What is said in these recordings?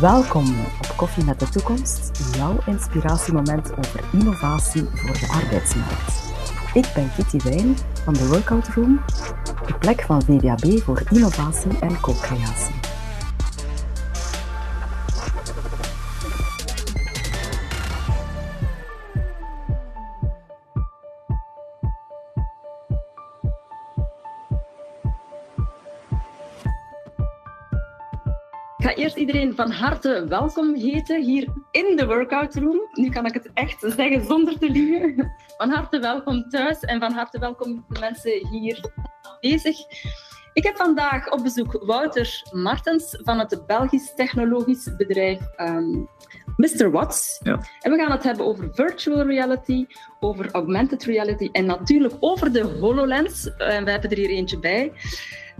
Welkom op Koffie met de Toekomst, jouw inspiratiemoment over innovatie voor de arbeidsmarkt. Ik ben Kitty Wijn van de Workout Room, de plek van VDAB voor innovatie en co-creatie. Van harte welkom heten hier in de workout room. Nu kan ik het echt zeggen zonder te liegen. Van harte welkom thuis en van harte welkom de mensen hier bezig. Ik heb vandaag op bezoek Wouter Martens van het Belgisch technologisch bedrijf um, Mr. Watts. Ja. En we gaan het hebben over virtual reality, over augmented reality en natuurlijk over de HoloLens. En we hebben er hier eentje bij.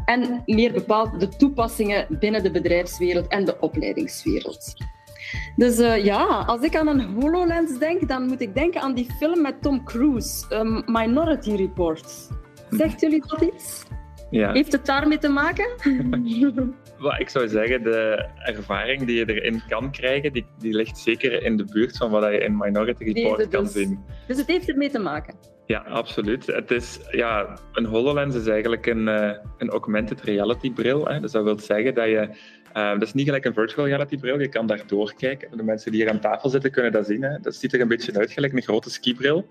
En meer bepaald de toepassingen binnen de bedrijfswereld en de opleidingswereld. Dus uh, ja, als ik aan een HoloLens denk, dan moet ik denken aan die film met Tom Cruise, um, Minority Report. Zegt jullie dat iets? Ja. Heeft het daarmee te maken? Wat ik zou zeggen, de ervaring die je erin kan krijgen, die, die ligt zeker in de buurt van wat je in Minority Report kan dus. zien. Dus het heeft ermee te maken. Ja, absoluut. Het is, ja, een HoloLens is eigenlijk een, uh, een augmented reality bril. Hè. Dus dat wil zeggen dat je... Uh, dat is niet gelijk een virtual reality bril, je kan daar doorkijken. De mensen die hier aan tafel zitten kunnen dat zien. Hè. Dat ziet er een beetje uit, gelijk een grote skibril.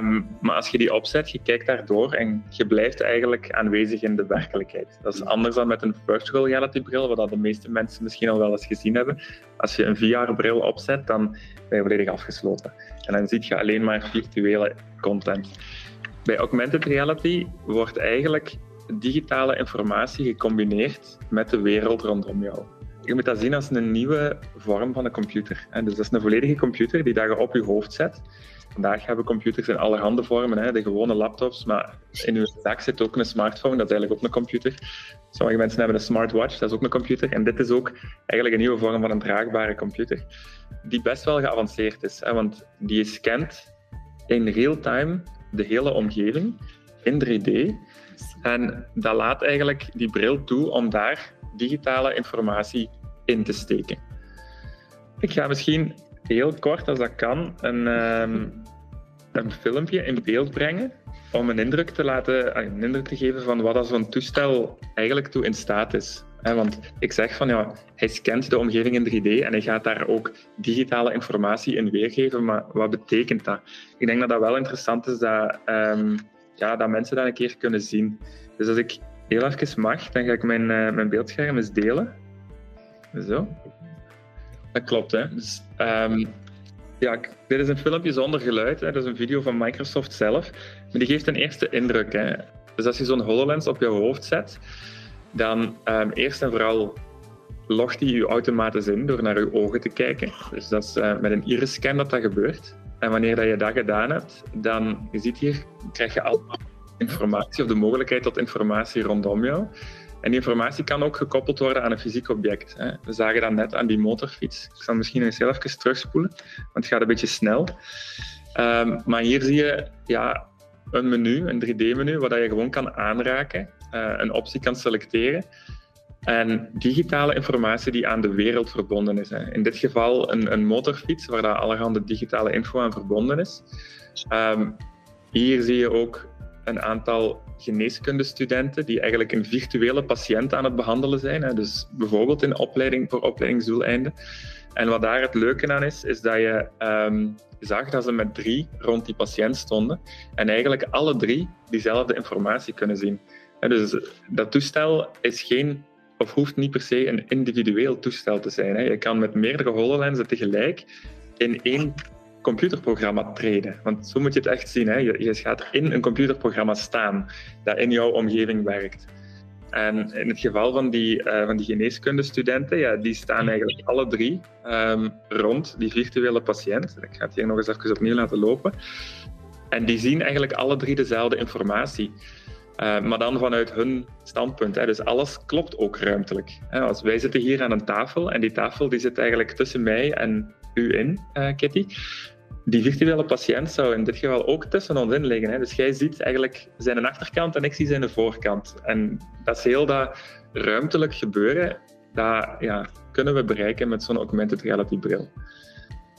Um, maar als je die opzet, je kijkt daardoor en je blijft eigenlijk aanwezig in de werkelijkheid. Dat is anders dan met een virtual reality bril, wat de meeste mensen misschien al wel eens gezien hebben. Als je een VR-bril opzet, dan ben je volledig afgesloten. En dan zie je alleen maar virtuele content. Bij augmented reality wordt eigenlijk digitale informatie gecombineerd met de wereld rondom jou. Je moet dat zien als een nieuwe vorm van een computer. Dus dat is een volledige computer die je op je hoofd zet. Vandaag hebben computers in allerhande vormen, hè, de gewone laptops, maar in uw zak zit ook een smartphone, dat is eigenlijk ook een computer. Sommige mensen hebben een smartwatch, dat is ook een computer. En dit is ook eigenlijk een nieuwe vorm van een draagbare computer, die best wel geavanceerd is, hè, want die scant in real time de hele omgeving in 3D. En dat laat eigenlijk die bril toe om daar digitale informatie in te steken. Ik ga misschien heel kort, als dat kan, een, um, een filmpje in beeld brengen om een indruk te laten, een indruk te geven van wat zo'n toestel eigenlijk toe in staat is. Want ik zeg van ja, hij scant de omgeving in 3D en hij gaat daar ook digitale informatie in weergeven, maar wat betekent dat? Ik denk dat dat wel interessant is dat, um, ja, dat mensen dat een keer kunnen zien. Dus als ik heel even mag, dan ga ik mijn, uh, mijn beeldscherm eens delen. Zo. Dat klopt, hè. Dus, um, ja, dit is een filmpje zonder geluid. Hè. Dat is een video van Microsoft zelf. Maar die geeft een eerste indruk. Hè. Dus als je zo'n HoloLens op je hoofd zet, dan um, eerst en vooral logt hij je automatisch in door naar je ogen te kijken. Dus dat is uh, met een iris-scan dat dat gebeurt. En wanneer dat je dat gedaan hebt, dan, je ziet hier, krijg je allemaal informatie of de mogelijkheid tot informatie rondom jou. En die informatie kan ook gekoppeld worden aan een fysiek object. Hè. We zagen dat net aan die motorfiets. Ik zal misschien eens heel even terugspoelen, want het gaat een beetje snel. Um, maar hier zie je ja, een menu, een 3D-menu, waar je gewoon kan aanraken, uh, een optie kan selecteren. En digitale informatie die aan de wereld verbonden is. Hè. In dit geval een, een motorfiets, waar daar allerhande digitale info aan verbonden is. Um, hier zie je ook een aantal geneeskundestudenten die eigenlijk een virtuele patiënt aan het behandelen zijn. Hè. Dus bijvoorbeeld in opleiding voor opleidingsdoeleinden. En wat daar het leuke aan is, is dat je um, zag dat ze met drie rond die patiënt stonden en eigenlijk alle drie diezelfde informatie kunnen zien. En dus dat toestel is geen, of hoeft niet per se een individueel toestel te zijn. Hè. Je kan met meerdere HoloLensen tegelijk in één computerprogramma treden. Want zo moet je het echt zien. Hè. Je, je gaat in een computerprogramma staan dat in jouw omgeving werkt. En in het geval van die, uh, van die geneeskundestudenten, ja, die staan eigenlijk alle drie um, rond die virtuele patiënt. Ik ga het hier nog eens even opnieuw laten lopen. En die zien eigenlijk alle drie dezelfde informatie. Uh, maar dan vanuit hun standpunt. Hè. Dus alles klopt ook ruimtelijk. Hè. Als wij zitten hier aan een tafel en die tafel die zit eigenlijk tussen mij en u in, uh, Kitty. Die virtuele patiënt zou in dit geval ook tussen ons in liggen. Hè. Dus jij ziet eigenlijk zijn achterkant en ik zie zijn voorkant. En dat is heel dat ruimtelijk gebeuren dat ja, kunnen we bereiken met zo'n augmented reality bril.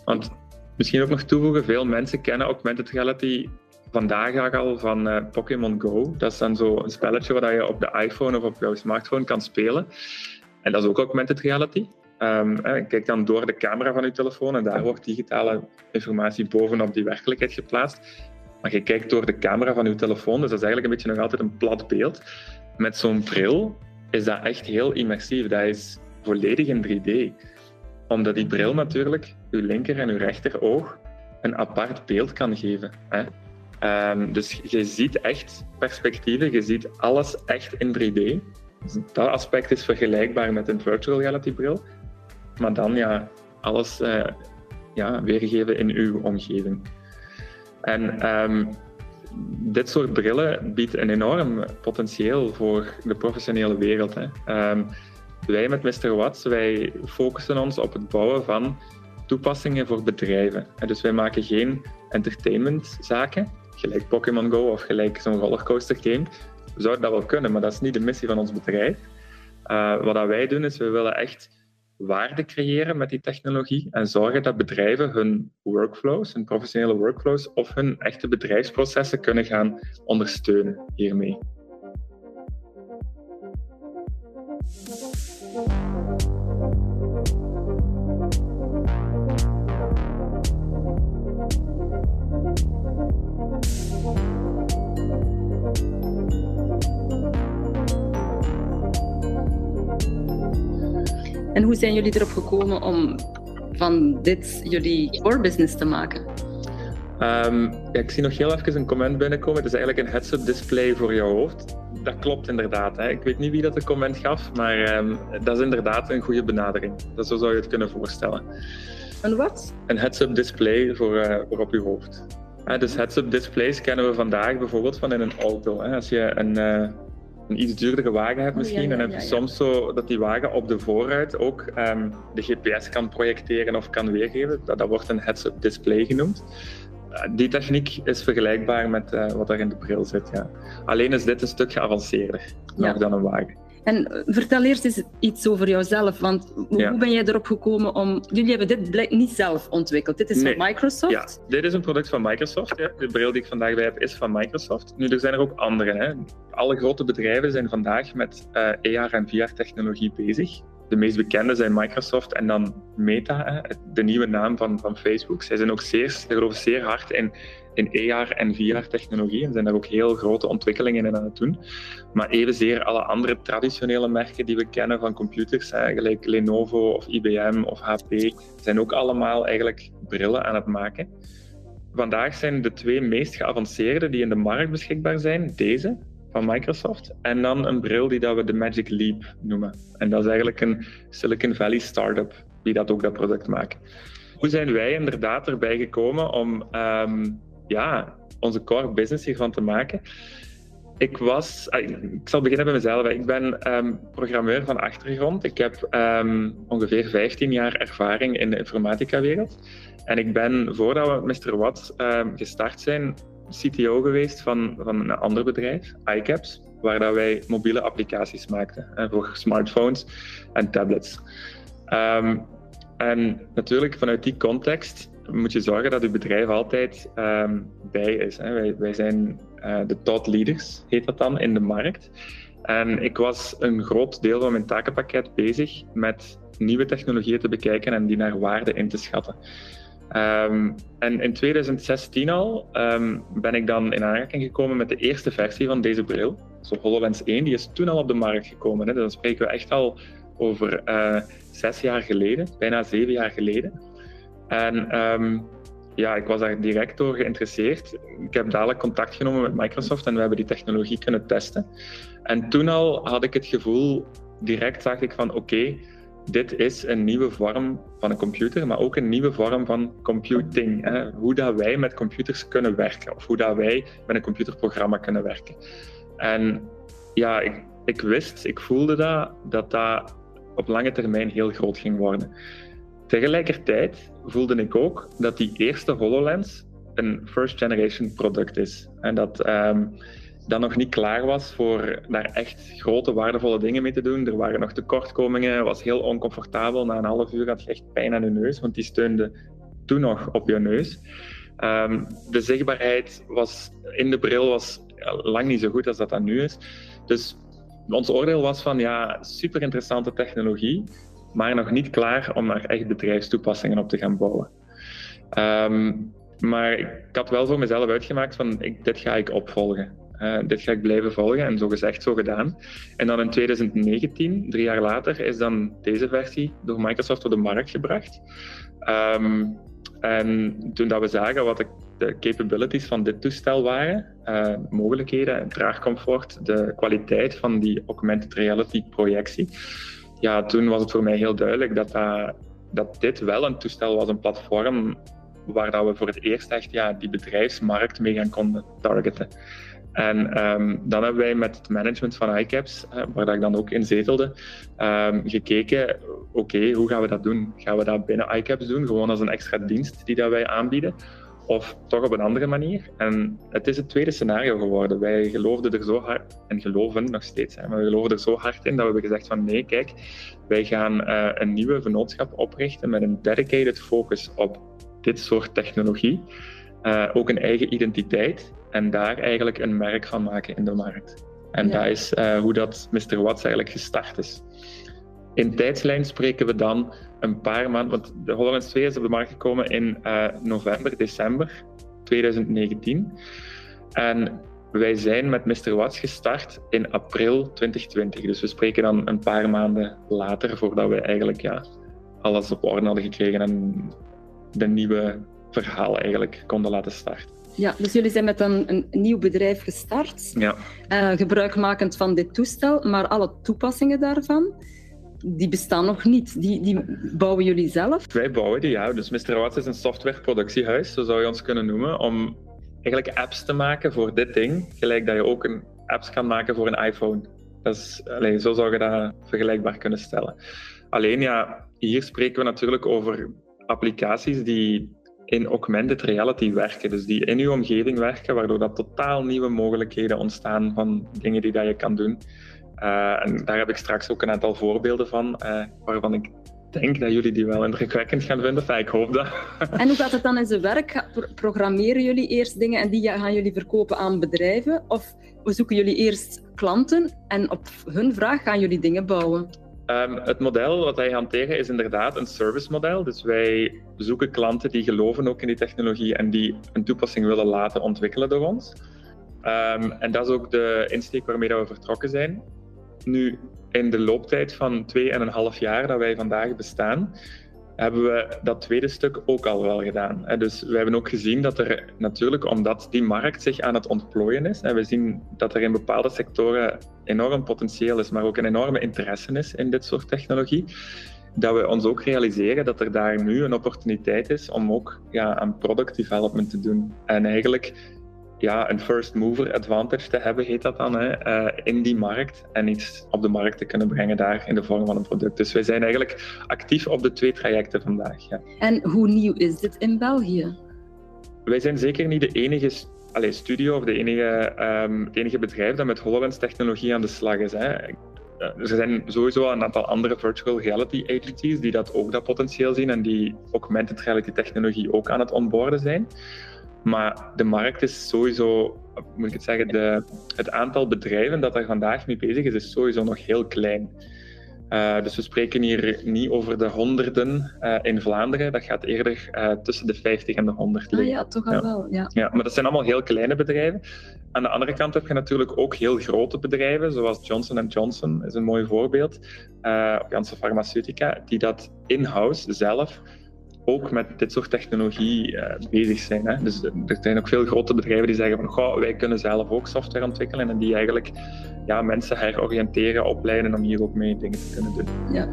Want misschien ook nog toevoegen, veel mensen kennen augmented reality vandaag al van uh, Pokémon Go. Dat is dan zo een spelletje waar je op de iPhone of op jouw smartphone kan spelen. En dat is ook augmented reality. Um, kijk dan door de camera van je telefoon en daar wordt digitale informatie bovenop die werkelijkheid geplaatst. Maar je kijkt door de camera van je telefoon, dus dat is eigenlijk een beetje nog altijd een plat beeld. Met zo'n bril is dat echt heel immersief. Dat is volledig in 3D. Omdat die bril natuurlijk je linker en je rechter oog een apart beeld kan geven. Hè? Um, dus je ziet echt perspectieven, je ziet alles echt in 3D. Dus dat aspect is vergelijkbaar met een virtual reality bril. Maar dan ja, alles uh, ja, weergeven in uw omgeving. En um, dit soort brillen biedt een enorm potentieel voor de professionele wereld. Hè. Um, wij met Mr. Watts, wij focussen ons op het bouwen van toepassingen voor bedrijven. Dus wij maken geen entertainmentzaken, gelijk Pokémon Go of gelijk zo'n rollercoaster game. We zouden dat wel kunnen, maar dat is niet de missie van ons bedrijf. Uh, wat wij doen, is we willen echt waarde creëren met die technologie en zorgen dat bedrijven hun workflows, hun professionele workflows of hun echte bedrijfsprocessen kunnen gaan ondersteunen hiermee. En hoe zijn jullie erop gekomen om van dit jullie core business te maken? Um, ja, ik zie nog heel even een comment binnenkomen. Het is eigenlijk een heads-up display voor jouw hoofd. Dat klopt inderdaad. Hè. Ik weet niet wie dat de comment gaf, maar um, dat is inderdaad een goede benadering. Dat zo zou je het kunnen voorstellen. Een wat? Een heads-up display voor, uh, voor op je hoofd. Uh, dus heads-up displays kennen we vandaag bijvoorbeeld van in een auto. Hè. Als je een, uh, een iets duurdere wagen hebt oh, misschien, oh, ja, ja, dan heb je soms zo dat die wagen op de voorruit ook um, de GPS kan projecteren of kan weergeven. Dat, dat wordt een heads-up display genoemd. Uh, die techniek is vergelijkbaar met uh, wat er in de bril zit. Ja. Alleen is dit een stuk geavanceerder nog dan een wagen. En eh, vertel eerst eens iets over jouzelf, want hoe ben jij erop gekomen om... Jullie hebben dit niet zelf ontwikkeld, dit is nee. van Microsoft? Ja, dit is een product van Microsoft. Ja. De bril die ik vandaag bij heb is van Microsoft. Nu, er zijn er ook andere. Hè. Alle grote bedrijven zijn vandaag met uh, eh, AR en VR-technologie bezig. De meest bekende zijn Microsoft en dan Meta, de nieuwe naam van, van Facebook. Zij zijn ook zeer, ze geloven zeer hard in in AR en VR-technologie en zijn daar ook heel grote ontwikkelingen in aan het doen. Maar evenzeer alle andere traditionele merken die we kennen van computers, gelijk Lenovo of IBM of HP, zijn ook allemaal eigenlijk brillen aan het maken. Vandaag zijn de twee meest geavanceerde die in de markt beschikbaar zijn, deze van Microsoft en dan een bril die dat we de Magic Leap noemen. En dat is eigenlijk een Silicon Valley startup die dat ook dat product maakt. Hoe zijn wij inderdaad erbij gekomen om um, ja, onze core business hiervan te maken. Ik was, ah, ik zal beginnen bij mezelf. Ik ben um, programmeur van achtergrond. Ik heb um, ongeveer 15 jaar ervaring in de informatica-wereld. En ik ben, voordat we met Mr. Watt um, gestart zijn, CTO geweest van, van een ander bedrijf, iCaps, waar dat wij mobiele applicaties maakten voor smartphones en tablets. en natuurlijk, vanuit die context moet je zorgen dat je bedrijf altijd um, bij is. Hè. Wij, wij zijn uh, de thought leaders, heet dat dan, in de markt. En ik was een groot deel van mijn takenpakket bezig met nieuwe technologieën te bekijken en die naar waarde in te schatten. Um, en in 2016 al um, ben ik dan in aanraking gekomen met de eerste versie van deze bril. Zo HoloLens 1, die is toen al op de markt gekomen. Hè. Dan spreken we echt al over uh, zes jaar geleden, bijna zeven jaar geleden. En um, ja, ik was daar direct door geïnteresseerd. Ik heb dadelijk contact genomen met Microsoft en we hebben die technologie kunnen testen. En toen al had ik het gevoel, direct zag ik van oké, dit is een nieuwe vorm van een computer, maar ook een nieuwe vorm van computing. Hè? Hoe dat wij met computers kunnen werken, of hoe dat wij met een computerprogramma kunnen werken. En ja, ik, ik wist, ik voelde dat, dat dat op lange termijn heel groot ging worden. Tegelijkertijd voelde ik ook dat die eerste HoloLens een first generation product is. En dat um, dat nog niet klaar was voor daar echt grote, waardevolle dingen mee te doen. Er waren nog tekortkomingen, het was heel oncomfortabel. Na een half uur had je echt pijn aan je neus, want die steunde toen nog op je neus. Ehm, de zichtbaarheid was, in de bril was lang niet zo goed als dat dat nu is. Dus ons oordeel was van ja, super interessante technologie, maar nog niet klaar om daar echt bedrijfstoepassingen op te gaan bouwen. Ehm, maar ik had wel voor mezelf uitgemaakt van ik, dit ga ik opvolgen. Uh, dit ga ik blijven volgen en zo gezegd, zo gedaan. En dan in 2019, drie jaar later, is dan deze versie door Microsoft op de markt gebracht. Ehm, en toen dat we zagen wat de, capabilities van dit toestel waren, uh, mogelijkheden, draagcomfort, de kwaliteit van die augmented reality projectie, ja, toen was het voor mij heel duidelijk dat, dat, dit wel een toestel was, een platform waar dat we voor het eerst echt ja, die bedrijfsmarkt mee gaan konden targeten. En um, dan hebben wij met het management van iCaps, uh, waar dat ik dan ook in zetelde, um, gekeken, oké, hoe gaan we dat doen? Gaan we dat binnen iCaps doen, gewoon als een extra dienst die dat wij aanbieden? Of toch op een andere manier? En het is het tweede scenario geworden. Wij geloofden er zo hard, en geloven nog steeds, hè, maar we geloven er zo hard in dat we hebben gezegd van nee, kijk, wij gaan uh, een nieuwe vennootschap oprichten met een dedicated focus op dit soort technologie. Uh, ook een eigen identiteit en daar eigenlijk een merk van maken in de markt. En dat is uh, hoe dat Mr. Watts eigenlijk gestart is. In tijdslijn spreken we dan een paar maanden, want de HoloLens 2 is op de markt gekomen in uh, november, december 2019. En wij zijn met Mr. Watts gestart in april 2020. Dus we spreken dan een paar maanden later, voordat we eigenlijk ja, alles op orde hadden gekregen en de nieuwe verhaal eigenlijk konden laten starten. Ja, dus jullie zijn met een, een nieuw bedrijf gestart, ja. uh, gebruikmakend van dit toestel, maar alle toepassingen daarvan, die bestaan nog niet. Die, die bouwen jullie zelf? Wij bouwen die, ja. Dus Mr. Watts is een softwareproductiehuis, zo zou je ons kunnen noemen, om eigenlijk apps te maken voor dit ding, gelijk dat je ook een apps kan maken voor een iPhone. Dat is, allez, zo zou je dat vergelijkbaar kunnen stellen. Alleen ja, hier spreken we natuurlijk over applicaties die in augmented reality werken. Dus die in uw omgeving werken, waardoor dat totaal nieuwe mogelijkheden ontstaan van dingen die dat je kan doen. Uh, en daar heb ik straks ook een aantal voorbeelden van, uh, waarvan ik denk dat jullie die wel indrukwekkend gaan vinden. Enfin, ik hoop dat. En hoe gaat het dan in zijn werk? Programmeren jullie eerst dingen en die gaan jullie verkopen aan bedrijven? Of zoeken jullie eerst klanten en op hun vraag gaan jullie dingen bouwen? Um, het model wat wij hanteren is inderdaad een service model. Dus wij zoeken klanten die geloven ook in die technologie en die een toepassing willen laten ontwikkelen door ons. Um, en dat is ook de insteek waarmee dat we vertrokken zijn. Nu, in de looptijd van twee en een half jaar dat wij vandaag bestaan, hebben we dat tweede stuk ook al wel gedaan. Dus we hebben ook gezien dat er natuurlijk, omdat die markt zich aan het ontplooien is, en we zien dat er in bepaalde sectoren enorm potentieel is, maar ook een enorme interesse is in dit soort technologie, dat we ons ook realiseren dat er daar nu een opportuniteit is om ook ja, aan product development te doen. En eigenlijk ja, een first mover advantage te hebben, heet dat dan, hè, uh, in die markt. En iets op de markt te kunnen brengen daar in de vorm van een product. Dus wij zijn eigenlijk actief op de twee trajecten vandaag. Ja. En hoe nieuw is dit in België? Wij zijn zeker niet de enige allez, studio of de enige, um, het enige bedrijf dat met HoloLens-technologie aan de slag is. Hè. Eh, er zijn sowieso een aantal andere virtual reality agencies die dat ook dat potentieel zien en die augmented reality technologie ook aan het onboorden zijn. Maar de markt is sowieso, moet ik het zeggen, de, het aantal bedrijven dat er vandaag mee bezig is, is sowieso nog heel klein. Uh, dus we spreken hier niet over de honderden uh, in Vlaanderen. Dat gaat eerder uh, tussen de 50 en de 100 liggen. Ah, ja, toch al ja. wel. Ja. ja, maar dat zijn allemaal heel kleine bedrijven. Aan de andere kant heb je natuurlijk ook heel grote bedrijven, zoals Johnson Johnson is een mooi voorbeeld, of Janssen Pharmaceutica, die dat in-house zelf ook met dit soort technologie uh, bezig zijn. Hè. Dus er zijn ook veel grote bedrijven die zeggen van wij kunnen zelf ook software ontwikkelen en die eigenlijk ja, mensen heroriënteren, opleiden om hier ook mee dingen te kunnen doen. Ja.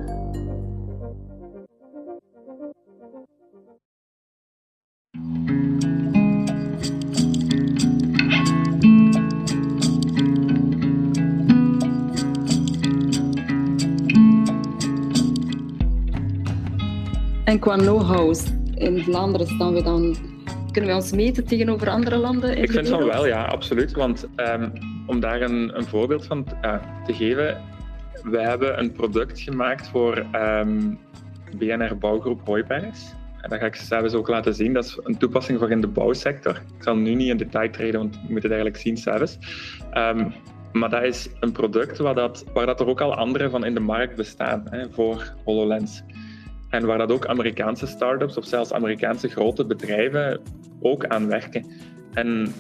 En qua know-how in Vlaanderen staan we dan, kunnen we ons meten tegenover andere landen? Ik vind van wel, ja, absoluut. Want um, om daar een, een voorbeeld van te geven, we hebben een product gemaakt voor um, BNR Bouwgroep Hooibergs. En dat ga ik zelfs ook laten zien. Dat is een toepassing voor in de bouwsector. Ik zal nu niet in detail treden, want je moet het eigenlijk zien zelfs. Um, maar dat is een product waar, dat, waar dat er ook al andere van in de markt bestaan hè, voor HoloLens. En waar dat ook Amerikaanse start-ups of zelfs Amerikaanse grote bedrijven ook aan werken. En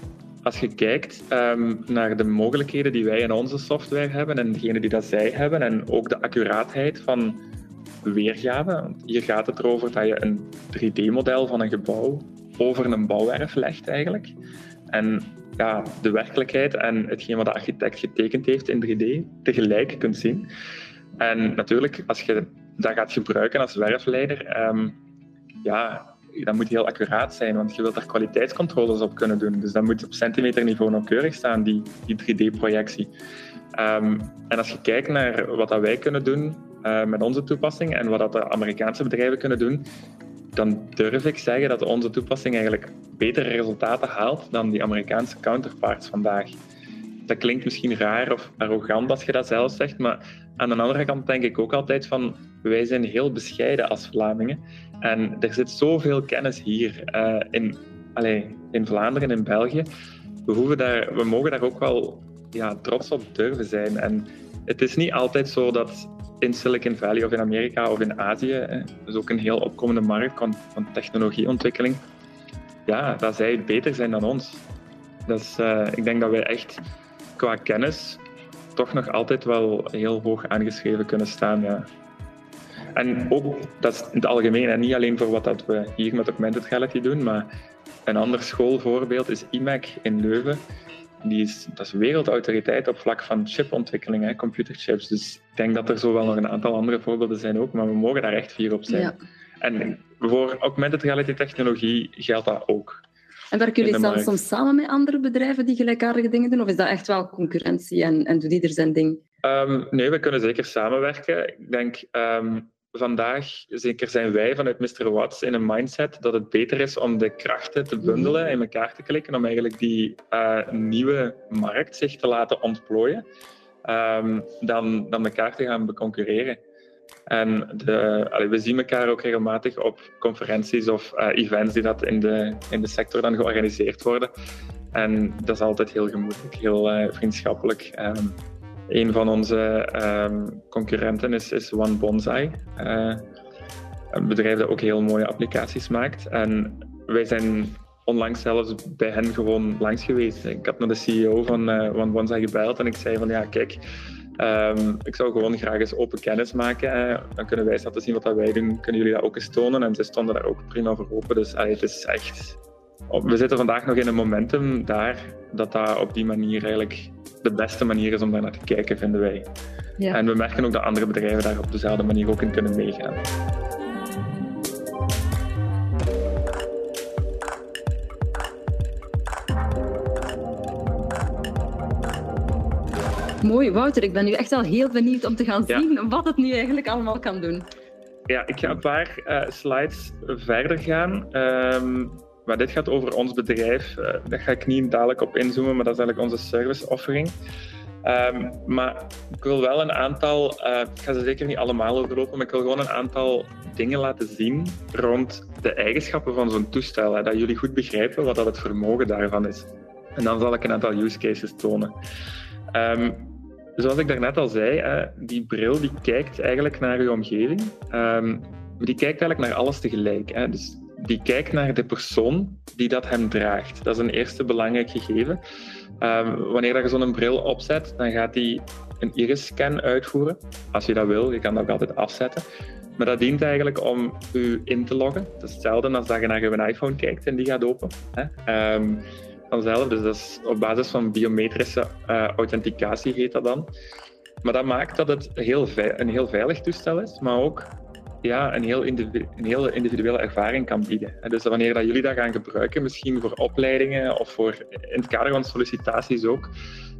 als je kijkt um, naar de mogelijkheden die wij in onze software hebben en degene die dat zij hebben en ook de accuraatheid van weergave. Want hier gaat het erover dat je een 3D-model van een gebouw over een bouwwerf legt eigenlijk. En ja, de werkelijkheid en hetgeen wat de architect getekend heeft in 3D tegelijk kunt zien. En natuurlijk, als je dat gaat gebruiken als werfleider, um, ja, dat moet heel accuraat zijn, want je wilt daar kwaliteitscontroles op kunnen doen. Dus dat moet op centimeterniveau nauwkeurig staan, die, die 3D-projectie. Um, en als je kijkt naar wat dat wij kunnen doen uh, met onze toepassing en wat dat de Amerikaanse bedrijven kunnen doen, dan durf ik zeggen dat onze toepassing eigenlijk betere resultaten haalt dan die Amerikaanse counterparts vandaag. Dat klinkt misschien raar of arrogant als je dat zelf zegt, maar aan de andere kant denk ik ook altijd van wij zijn heel bescheiden als Vlamingen. En er zit zoveel kennis hier uh, in, allez, in Vlaanderen en in België. We, hoeven daar, we mogen daar ook wel ja, trots op durven zijn. En het is niet altijd zo dat in Silicon Valley of in Amerika of in Azië, dus ook een heel opkomende markt van, van technologieontwikkeling, ja, dat zij beter zijn dan ons. Dus uh, ik denk dat wij echt qua kennis toch nog altijd wel heel hoog aangeschreven kunnen staan. Ja. En ook, dat is in het algemeen, en niet alleen voor wat dat we hier met augmented reality doen, maar een ander schoolvoorbeeld is IMEC in Leuven die is, dat is wereldautoriteit op vlak van chipontwikkeling, hè, computerchips. Dus ik denk dat er zo wel nog een aantal andere voorbeelden zijn ook, maar we mogen daar echt fier op zijn. Ja. En voor augmented reality technologie geldt dat ook. En werken jullie dan soms samen met andere bedrijven die gelijkaardige dingen doen? Of is dat echt wel concurrentie en, en doet ieder zijn ding? Um, nee, we kunnen zeker samenwerken. Ik denk, um, vandaag, zeker zijn wij vanuit Mr. Watts in een mindset dat het beter is om de krachten te bundelen, in elkaar te klikken, om eigenlijk die uh, nieuwe markt zich te laten ontplooien, um, dan, dan elkaar te gaan beconcurreren. En de, we zien elkaar ook regelmatig op conferenties of uh, events die dat in de, in de sector dan georganiseerd worden. En dat is altijd heel gemoedelijk, heel uh, vriendschappelijk. Um, een van onze um, concurrenten is, One Bonsai. Uh, een bedrijf dat ook heel mooie applicaties maakt. En wij zijn onlangs zelfs bij hen gewoon langs geweest. Ik had naar de CEO van uh, One Bonsai gebeld en ik zei van ja, kijk, um, ik zou gewoon graag eens open kennis maken. Uh, dan kunnen wij eens laten zien wat wij doen. Kunnen jullie dat ook eens tonen? En ze stonden daar ook prima voor open. Dus uh, het is echt... We zitten vandaag nog in een momentum daar dat dat op die manier eigenlijk de beste manier is om daar naar te kijken, vinden wij. Ja. En we merken ook dat andere bedrijven daar op dezelfde manier ook in kunnen meegaan. Mooi, Wouter. Ik ben nu echt al heel benieuwd om te gaan zien wat het nu eigenlijk allemaal kan doen. Ja, ik ga een paar uh, slides verder gaan. Um, maar dit gaat over ons bedrijf. Uh, daar ga ik niet dadelijk op inzoomen, maar dat is eigenlijk onze service offering. Um, maar ik wil wel een aantal, uh, ik ga ze zeker niet allemaal overlopen, maar ik wil gewoon een aantal dingen laten zien rond de eigenschappen van zo'n toestel. Hè, dat jullie goed begrijpen wat dat het vermogen daarvan is. En dan zal ik een aantal use cases tonen. Um, zoals ik daarnet al zei, uh, die bril die kijkt eigenlijk naar je omgeving. Um, die kijkt eigenlijk naar alles tegelijk. Hè. Dus die kijkt naar de persoon die dat hem draagt. Dat is een eerste belangrijk gegeven. Um, wanneer je zo'n bril opzet, dan gaat hij een iris-scan uitvoeren. Als je dat wil, je kan dat ook altijd afzetten. Maar dat dient eigenlijk om u in te loggen. Dat is hetzelfde als dat je naar je iPhone kijkt en die gaat open. Hè? Um, vanzelf, dus dat is op basis van biometrische uh, authenticatie heet dat dan. Maar dat maakt dat het heel een heel veilig toestel is, maar ook ja, een, heel een hele individuele ervaring kan bieden. Dus wanneer dat jullie dat gaan gebruiken, misschien voor opleidingen of voor in het kader van sollicitaties ook,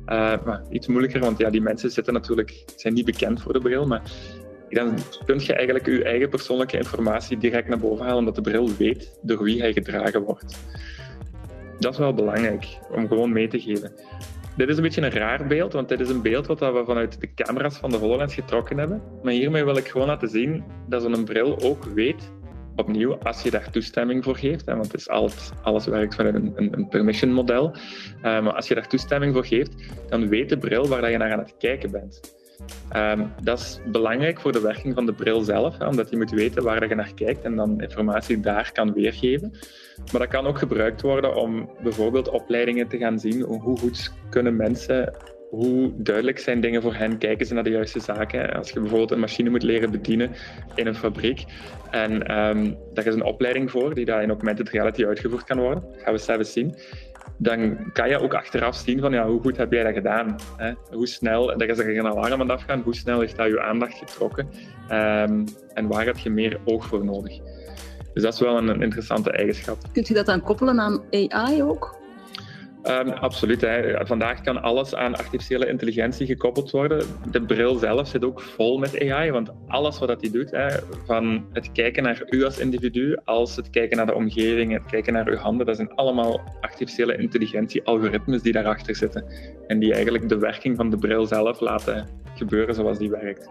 maar iets moeilijker, want ja, die mensen zitten natuurlijk, zijn niet bekend voor de bril, maar dan kun je eigenlijk je eigen persoonlijke informatie direct naar boven halen, omdat de bril weet door wie hij gedragen wordt. Dat is wel belangrijk om gewoon mee te geven. Dit is een beetje een raar beeld, want dit is een beeld wat we vanuit de camera's van de HoloLens getrokken hebben. Maar hiermee wil ik gewoon laten zien dat zo'n bril ook weet, opnieuw, als je daar toestemming voor geeft, hè, want het is alles, alles werkt vanuit een, een, een permission model, uh, maar als je daar toestemming voor geeft, dan weet de bril waar je naar aan het kijken bent. Um, dat is belangrijk voor de werking van de bril zelf, hè, omdat je moet weten waar je naar kijkt en dan informatie daar kan weergeven. Maar dat kan ook gebruikt worden om bijvoorbeeld opleidingen te gaan zien. Hoe goed kunnen mensen, hoe duidelijk zijn dingen voor hen? Kijken ze naar de juiste zaken? Als je bijvoorbeeld een machine moet leren bedienen in een fabriek, en um, daar is een opleiding voor die daar in augmented reality uitgevoerd kan worden, dat gaan we zelfs zien dan kan je ook achteraf zien van ja, hoe goed heb jij dat gedaan? Hè? Hoe snel, er is er een alarm aan afgaan, hoe snel heeft dat je aandacht getrokken? Um, en waar heb je meer oog voor nodig? Dus dat is wel een, interessante eigenschap. Kunt je dat dan koppelen aan AI ook? Um, absoluut. Hè. Vandaag kan alles aan artificiële intelligentie gekoppeld worden. De bril zelf zit ook vol met AI, want alles wat hij doet, hè, van het kijken naar u als individu, als het kijken naar de omgeving, het kijken naar uw handen, dat zijn allemaal artificiële intelligentie-algoritmes die daarachter zitten. En die eigenlijk de werking van de bril zelf laten gebeuren zoals die werkt.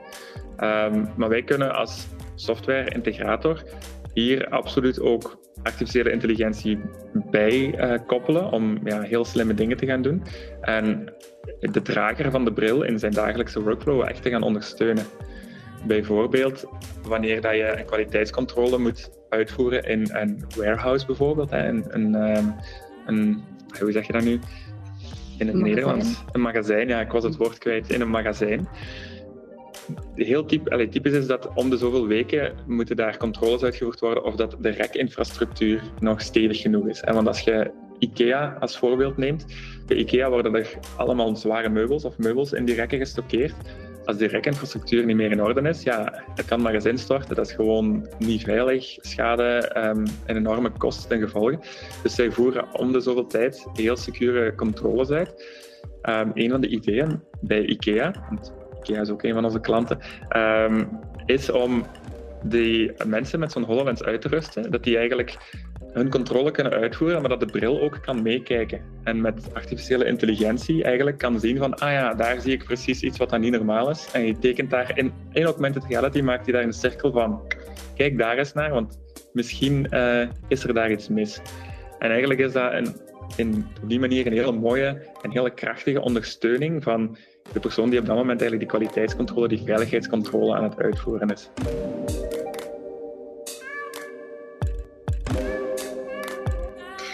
Um, maar wij kunnen als software-integrator hier absoluut ook artificiële intelligentie bij uh, koppelen om ja, heel slimme dingen te gaan doen. En de drager van de bril in zijn dagelijkse workflow echt te gaan ondersteunen. Bijvoorbeeld wanneer dat je een kwaliteitscontrole moet uitvoeren in een warehouse bijvoorbeeld, hè, een, een, ehm, een, hoe zeg je dat nu? In het Nederlands. Een magazijn, ja, ik was het woord kwijt. In een magazijn heel typ, typisch is dat om de zoveel weken moeten daar controles uitgevoerd worden of dat de rekinfrastructuur nog stevig genoeg is. En want als je IKEA als voorbeeld neemt, bij IKEA worden er allemaal zware meubels of meubels in die rekken gestockeerd. Als die rekinfrastructuur niet meer in orde is, ja, het kan maar eens instorten. Dat is gewoon niet veilig, schade um, en enorme kosten ten gevolge. Dus zij voeren om de zoveel tijd heel secure controles uit. Um, een van de ideeën bij IKEA, IKEA is ook een van onze klanten, um, is om die mensen met zo'n HoloLens uit te rusten, dat die eigenlijk hun controle kunnen uitvoeren, maar dat de bril ook kan meekijken. En met artificiële intelligentie eigenlijk kan zien van, ah ja, daar zie ik precies iets wat dan niet normaal is. En je tekent daar in, in augmented reality, maakt hij daar een cirkel van, kijk daar eens naar, want misschien uh, is er daar iets mis. En eigenlijk is dat een, in, op die manier een hele mooie en hele krachtige ondersteuning van de persoon die op dat moment eigenlijk die kwaliteitscontrole, die veiligheidscontrole aan het uitvoeren is.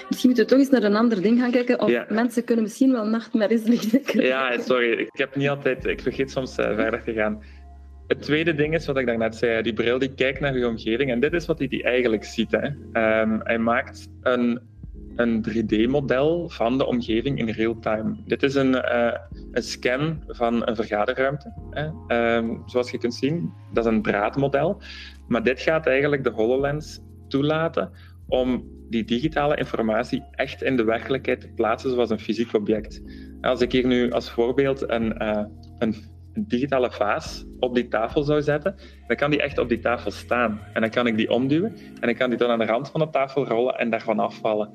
Misschien moeten we toch eens naar een ander ding gaan kijken. Of mensen kunnen misschien wel nachtmerries liggen. Ja, sorry. Ik heb niet altijd... Ik vergeet soms uh, verder te gaan. Het tweede ding is wat ik daarnet zei. Die bril die kijkt naar je omgeving. En dit is wat hij die eigenlijk ziet. Hè. Um, hij maakt een een 3D-model van de omgeving in real time. Dit is een, uh, een scan van een vergaderruimte. Hè. Um, zoals je kunt zien, dat is een draadmodel. Maar dit gaat eigenlijk de HoloLens toelaten om die digitale informatie echt in de werkelijkheid te plaatsen zoals een fysiek object. Als ik hier nu als voorbeeld een, uh, een, digitale vaas op die tafel zou zetten, dan kan die echt op die tafel staan. En dan kan ik die omduwen en dan kan die dan aan de rand van de tafel rollen en daarvan afvallen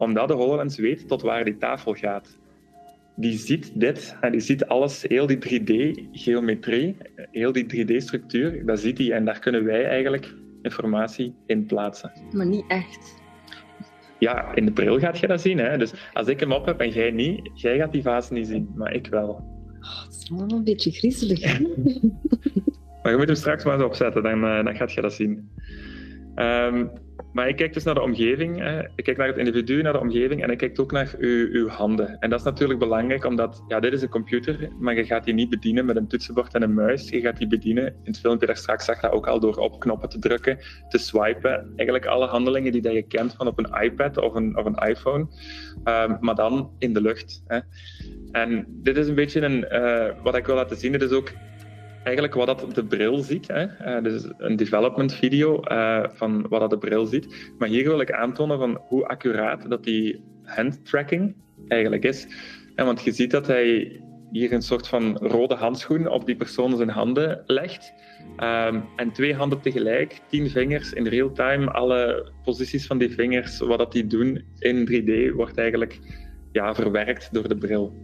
omdat de HoloLens weet tot waar die tafel gaat. Die ziet dit, en die ziet alles, heel die 3D-geometrie, heel die 3D-structuur, dat ziet hij en daar kunnen wij eigenlijk informatie in plaatsen. Maar niet echt. Ja, in de bril gaat je dat zien. Hè? Dus als ik hem op heb en jij niet, jij gaat die fase niet zien, maar ik wel. Oh, het is wel een beetje griezelig. maar je moet hem straks maar eens opzetten, dan, uh, dan gaat je dat zien. Um, maar ik kijk dus naar de omgeving. Hè. Ik kijk naar het individu, naar de omgeving en ik kijk ook naar uw, uw, handen. En dat is natuurlijk belangrijk, omdat ja, dit is een computer, maar je gaat die niet bedienen met een toetsenbord en een muis. Je gaat die bedienen, in het filmpje daar straks zag dat ook al, door op knoppen te drukken, te swipen. Eigenlijk alle handelingen die dat je kent van op een iPad of een, of een iPhone, um, maar dan in de lucht. Hè. En dit is een beetje een, uh, wat ik wil laten zien. Dit is ook eigenlijk wat dat de bril ziet. Hè. Uh, dus een development video uh, van wat dat de bril ziet. Maar hier wil ik aantonen van hoe accuraat dat die handtracking eigenlijk is. En want je ziet dat hij hier een soort van rode handschoen op die persoon zijn handen legt. Um, en twee handen tegelijk, tien vingers in real time, alle posities van die vingers, wat dat die doen in 3D, wordt eigenlijk ja, verwerkt door de bril.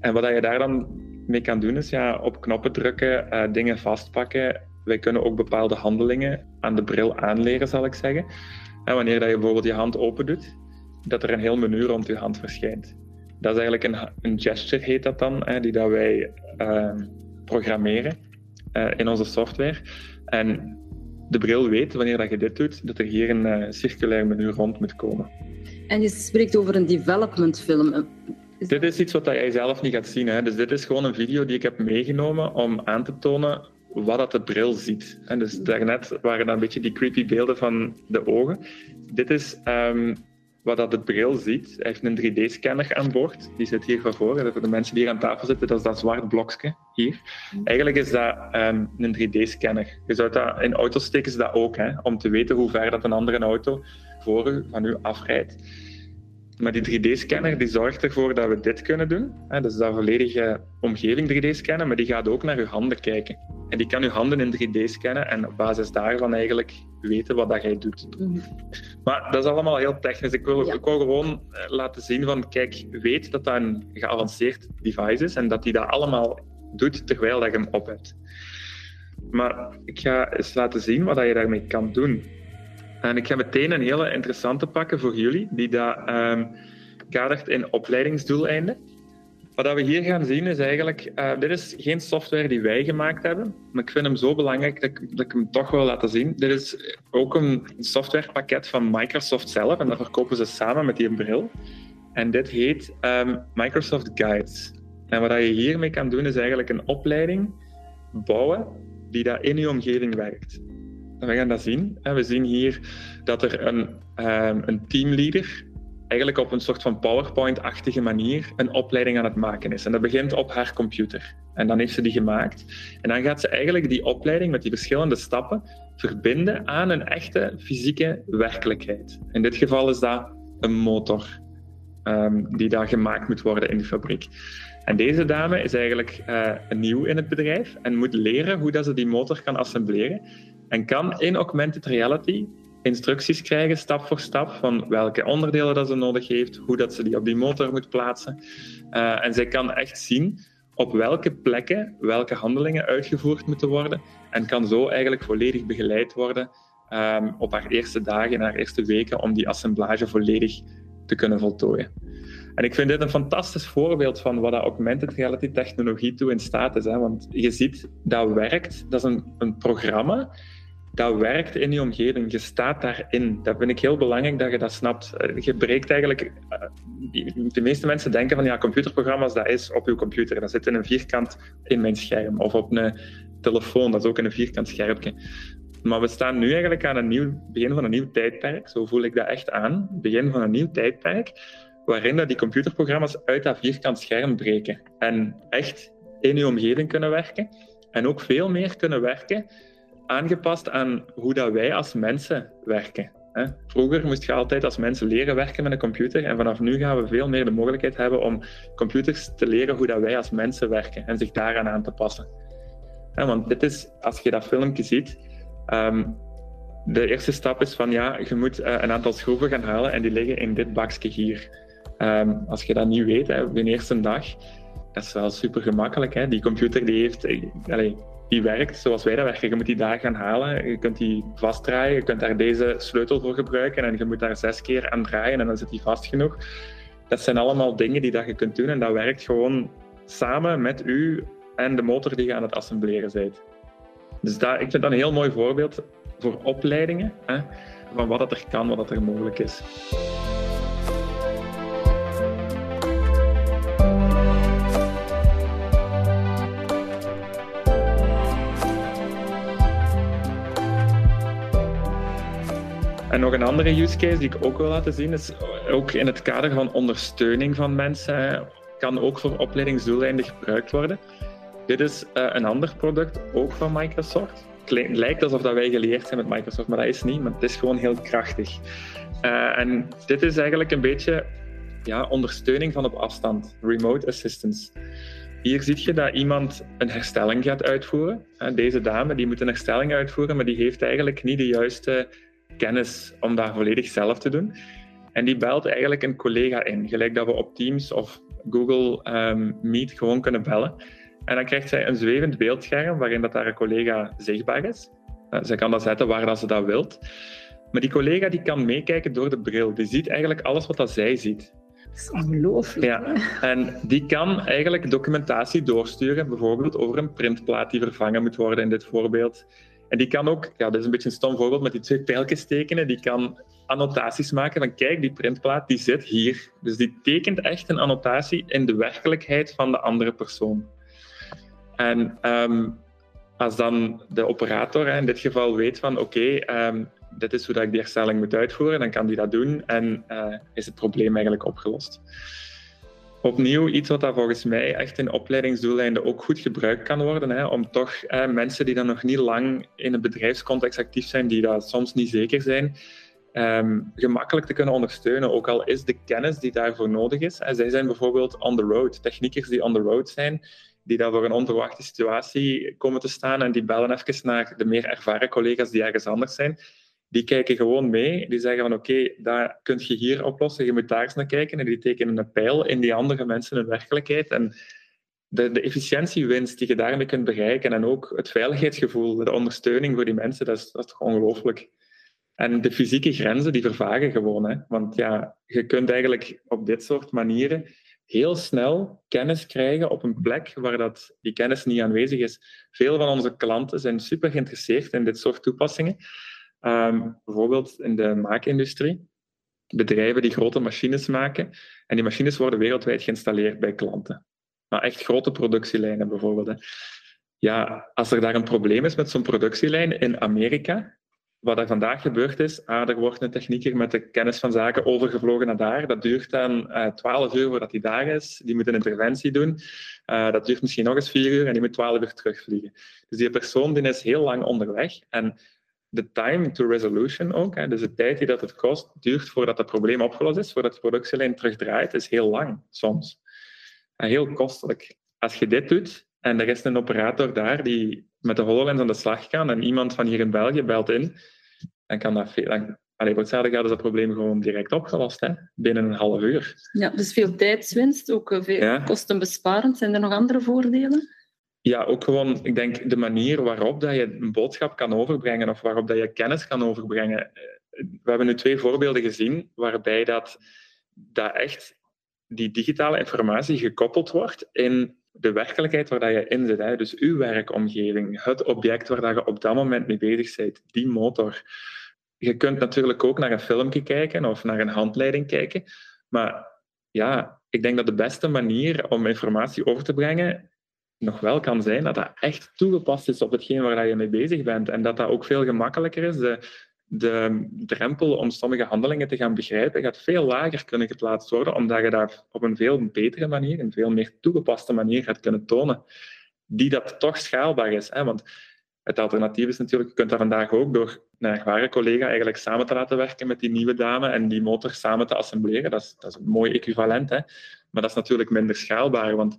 En wat je daar dan mee kan doen, is ja, op knoppen drukken, uh, dingen vastpakken. Wij kunnen ook bepaalde handelingen aan de bril aanleren, zal ik zeggen. En wanneer dat je bijvoorbeeld je hand open doet, dat er een heel menu rond je hand verschijnt. Dat is eigenlijk een, een gesture, heet dat dan, die dat wij uh, programmeren uh, in onze software. En de bril weet, wanneer dat je dit doet, dat er hier een uh, circulair menu rond moet komen. En je spreekt over een development film. Dit is iets wat jij zelf niet gaat zien. Hè. Dus dit is gewoon een video die ik heb meegenomen om aan te tonen wat dat de bril ziet. En dus daarnet waren dat een beetje die creepy beelden van de ogen. Dit is um, wat dat de bril ziet. Hij heeft een 3D-scanner aan boord. Die zit hier van voor. voor de mensen die hier aan tafel zitten, dat is dat zwart blokje hier. Eigenlijk is dat um, een 3D-scanner. Je zou dat in auto's steken ze dat ook, hè, om te weten hoe ver dat een andere auto voor u, van u afrijdt. Maar die 3D-scanner die zorgt ervoor dat we dit kunnen doen. Hè, dus dat volledige omgeving 3D scannen, maar die gaat ook naar uw handen kijken. En die kan uw handen in 3D scannen en op basis daarvan eigenlijk weten wat dat jij doet. Maar dat is allemaal heel technisch. Ik wil, ik wil gewoon eh, laten zien van, kijk, weet dat dat een geavanceerd device is en dat die dat allemaal doet terwijl dat je hem op hebt. Maar ik ga eens laten zien wat je daarmee kan doen. En ik ga meteen een hele interessante pakken voor jullie, die dat um, kadert in opleidingsdoeleinden. Wat we hier gaan zien is eigenlijk, uh, dit is geen software die wij gemaakt hebben, maar ik vind hem zo belangrijk dat ik, hem toch wil laten zien. Dit is ook een softwarepakket van Microsoft zelf en dat verkopen ze samen met die bril. En dit heet um, Microsoft Guides. En wat je hiermee kan doen is eigenlijk een opleiding bouwen die daar in je omgeving werkt. We gaan dat zien. We zien hier dat er een, um, een teamleader eigenlijk op een soort van PowerPoint-achtige manier een opleiding aan het maken is. En dat begint op haar computer. En dan heeft ze die gemaakt. En dan gaat ze eigenlijk die opleiding met die verschillende stappen verbinden aan een echte fysieke werkelijkheid. In dit geval is dat een motor um, die daar gemaakt moet worden in de fabriek. En deze dame is eigenlijk uh, nieuw in het bedrijf en moet leren hoe dat ze die motor kan assembleren. En kan in augmented reality instructies krijgen, stap voor stap, van welke onderdelen dat ze nodig heeft, hoe dat ze die op die motor moet plaatsen. Uh, en zij kan echt zien op welke plekken welke handelingen uitgevoerd moeten worden en kan zo eigenlijk volledig begeleid worden um, op haar eerste dagen, haar eerste weken, om die assemblage volledig te kunnen voltooien. En ik vind dit een fantastisch voorbeeld van wat augmented reality technologie toe in staat is. Hè? Want je ziet, dat werkt. Dat is een, een programma dat werkt in je omgeving. Je staat daarin. Dat vind ik heel belangrijk dat je dat snapt. Eh, je breekt eigenlijk. Eh, de meeste mensen denken van ja, computerprogramma's, dat is op je computer. Dat zit in een vierkant in mijn scherm. Of op een telefoon, dat is ook in een vierkant schermpje. Maar we staan nu eigenlijk aan nieuw begin van een nieuw tijdperk. Zo voel ik dat echt aan. Begin van een nieuw tijdperk. Waarin dat die computerprogramma's uit dat vierkant scherm breken. En echt in je omgeving kunnen werken. En ook veel meer kunnen werken aangepast aan hoe dat wij als mensen werken. Vroeger moest je altijd als mensen leren werken met een computer en vanaf nu gaan we veel meer de mogelijkheid hebben om computers te leren hoe dat wij als mensen werken en zich daaraan aan te passen. Want dit is, als je dat filmpje ziet, ehm, de eerste stap is van ja, je moet uh, een aantal schroeven gaan halen en die liggen in dit bakje hier. Um, als je dat niet weet, op de eerste dag, dat is wel super gemakkelijk. Die computer die heeft, eh, die werkt zoals wij dat werken. Je moet die daar gaan halen, je kunt die vastdraaien, je kunt daar deze sleutel voor gebruiken en je moet daar zes keer aan draaien en dan zit die vast genoeg. Dat zijn allemaal dingen die dat je kunt doen en dat werkt gewoon samen met u en de motor die je aan het assembleren bent. Dus dat, ik vind dat een heel mooi voorbeeld voor opleidingen, hè, van wat er kan, wat er mogelijk is. Nog een andere use case die ik ook wil laten zien is ook in het kader van ondersteuning van mensen kan ook voor opleidingsdoeleinden gebruikt worden. Dit is uh, een ander product, ook van Microsoft. Het lijkt alsof dat wij geleerd zijn met Microsoft, maar dat is niet. Maar het is gewoon heel krachtig. Uh, en dit is eigenlijk een beetje ja, ondersteuning van op afstand, remote assistance. Hier zie je dat iemand een herstelling gaat uitvoeren. Deze dame die moet een herstelling uitvoeren, maar die heeft eigenlijk niet de juiste kennis om dat volledig zelf te doen. En die belt eigenlijk een collega in, gelijk dat we op Teams of Google ehm, Meet gewoon kunnen bellen. En dan krijgt zij een zwevend beeldscherm waarin dat haar collega zichtbaar is. Uh, zij kan dat zetten waar dat ze dat wilt. Maar die collega die kan meekijken door de bril. Die ziet eigenlijk alles wat dat zij ziet. Dat is ongelooflijk. Ja, en die kan eigenlijk documentatie doorsturen, bijvoorbeeld over een printplaat die vervangen moet worden in dit voorbeeld. En die kan ook, ja, dat is een beetje een stom voorbeeld met die twee pijltjes tekenen, die kan annotaties maken van kijk, die printplaat die zit hier. Dus die tekent echt een annotatie in de werkelijkheid van de andere persoon. En um, als dan de operator in dit geval weet van oké, um, dit is hoe dat ik die herstelling moet uitvoeren, dan kan die dat doen en uh, is het probleem eigenlijk opgelost. Opnieuw iets wat dat volgens mij echt in opleidingsdoeleinden ook goed gebruikt kan worden, hè, om toch eh, mensen die dan nog niet lang in een bedrijfscontext actief zijn, die daar soms niet zeker zijn, um, gemakkelijk te kunnen ondersteunen, ook al is de kennis die daarvoor nodig is. En zij zijn bijvoorbeeld on the road, techniekers die on the road zijn, die daar voor een onverwachte situatie komen te staan en die bellen even naar de meer ervaren collega's die ergens anders zijn. Die kijken gewoon mee. Die zeggen van oké, okay, dat kun je hier oplossen, je moet daar eens naar kijken. En die tekenen een pijl in die andere mensen hun werkelijkheid. En de, de efficiëntiewinst die je daarmee kunt bereiken en ook het veiligheidsgevoel, de ondersteuning voor die mensen, dat is, dat is toch ongelooflijk. En de fysieke grenzen die vervagen gewoon. Hè? Want ja, je kunt eigenlijk op dit soort manieren heel snel kennis krijgen op een plek waar dat, die kennis niet aanwezig is. Veel van onze klanten zijn super geïnteresseerd in dit soort toepassingen. Um, bijvoorbeeld in de maakindustrie. Bedrijven die grote machines maken. En die machines worden wereldwijd geïnstalleerd bij klanten. Maar echt grote productielijnen bijvoorbeeld. Hè. Ja, als er daar een probleem is met zo'n productielijn in Amerika, wat er vandaag gebeurd is, ah, er wordt een technieker met de kennis van zaken overgevlogen naar daar. Dat duurt dan uh, 12 uur voordat hij daar is. Die moet een interventie doen. Uh, dat duurt misschien nog eens 4 uur en die moet 12 uur terugvliegen. Dus die persoon die is heel lang onderweg. En de time to resolution ook, hè, dus de tijd die dat het kost, duurt voordat het probleem opgelost is, voordat de productielijn terugdraait, is heel lang soms. En heel kostelijk. Als je dit doet en er is een operator daar die met de HoloLens aan de slag kan en iemand van hier in België belt in, dan kan dat veel... Dan, Allee, voor hetzelfde gaat is dat probleem gewoon direct opgelost, hè? binnen een half uur. Ja, dus veel tijdswinst, ook eh, veel ja. kostenbesparend. Zijn er nog andere voordelen? Ja, ook gewoon, ik denk, de manier waarop dat je een boodschap kan overbrengen of waarop dat je kennis kan overbrengen. Eh, we hebben nu twee voorbeelden gezien waarbij dat, dat echt die digitale informatie gekoppeld wordt in de werkelijkheid waar dat je in zit. Hè. Dus uw werkomgeving, het object waar dat je op dat moment mee bezig bent, die motor. Je kunt natuurlijk ook naar een filmpje kijken of naar een handleiding kijken. Maar ja, ik denk dat de beste manier om informatie over te brengen nog wel kan zijn dat dat echt toegepast is op hetgeen waar je mee bezig bent. En dat dat ook veel gemakkelijker is. De, de drempel om sommige handelingen te gaan begrijpen gaat veel lager kunnen geplaatst worden, omdat je daar op een veel betere manier, een veel meer toegepaste manier gaat kunnen tonen, die dat toch schaalbaar is. Hè? Want het alternatief is natuurlijk, je kunt dat vandaag ook door een ervaren collega eigenlijk samen te laten werken met die nieuwe dame en die motor samen te assembleren. Dat is, dat is een mooi equivalent, hè? maar dat is natuurlijk minder schaalbaar, want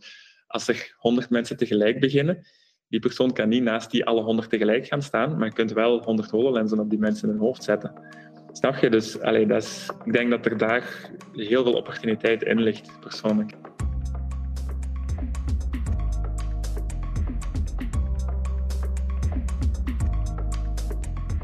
als er 100 mensen tegelijk beginnen, die persoon kan niet naast die alle 100 tegelijk gaan staan, maar je kunt wel 100 HoloLensen op die mensen in hun hoofd zetten. Snap je? Dus allee, dat is, ik denk dat er daar heel veel opportuniteit in ligt, persoonlijk.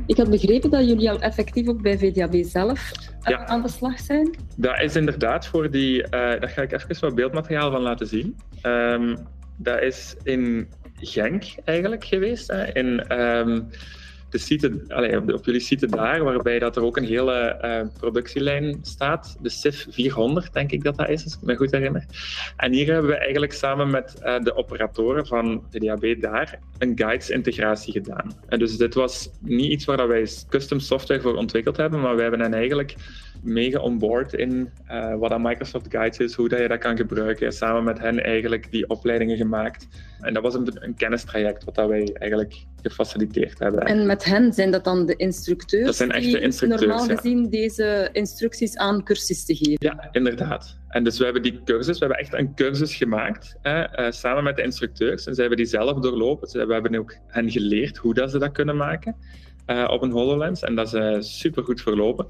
Ik had begrepen dat jullie al effectief ook bij VDAB zelf ja. aan de slag zijn? Dat is inderdaad voor die... Uh, daar ga ik even wat beeldmateriaal van laten zien. Um, dat is in Genk eigenlijk geweest. Hè, in um, op, jullie site daar, waarbij dat er ook een hele uh, productielijn staat. De CIF 400, denk ik dat dat is, als ik me goed herinner. En hier hebben we eigenlijk samen met uh, de operatoren van de DAB daar een guides-integratie gedaan. En dus dit was niet iets waar wij custom software voor ontwikkeld hebben, maar wij hebben hen eigenlijk mega onboard in uh, wat aan Microsoft Guides is, hoe dat je dat kan gebruiken. Samen met hen eigenlijk die opleidingen gemaakt. En dat was een, een kennistraject wat dat wij eigenlijk gefaciliteerd hebben. En met hen zijn dat dan de instructeurs? Dat zijn echte instructeurs, normaal gezien deze instructies aan cursisten geven? Ja, inderdaad. En dus we hebben die cursus, we hebben echt een cursus gemaakt, hè, uh, samen met de instructeurs. En ze hebben die zelf doorlopen. we hebben ook hen geleerd hoe dat ze dat kunnen maken uh, op een HoloLens. En dat is super goed verlopen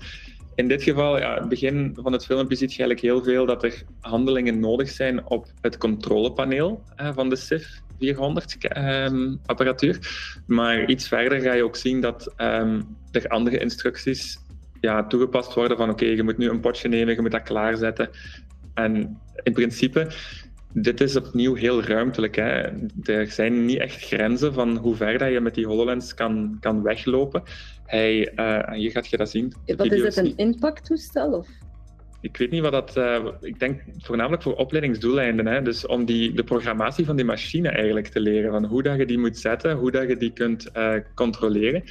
In dit geval, ja, het begin van het filmpje ziet je eigenlijk heel veel dat er handelingen nodig zijn op het controlepaneel uh, van de SIF 400 um, apparatuur. Maar iets verder ga je ook zien dat um, er andere instructies ja, toegepast worden van oké, je moet nu een potje nemen, je moet dat klaarzetten. En in principe, dit is opnieuw heel ruimtelijk. Hè. Er zijn niet echt grenzen van hoe ver dat je met die HoloLens kan, kan weglopen. Hij, uh, hier gaat je dat zien. Wat is het, een impacttoestel? Of? Ik weet niet wat dat... Uh, ik denk voornamelijk voor opleidingsdoeleinden. Hè. Dus om die, de programmatie van die machine eigenlijk te leren. Van hoe dat je die moet zetten, hoe dat je die kunt uh, controleren.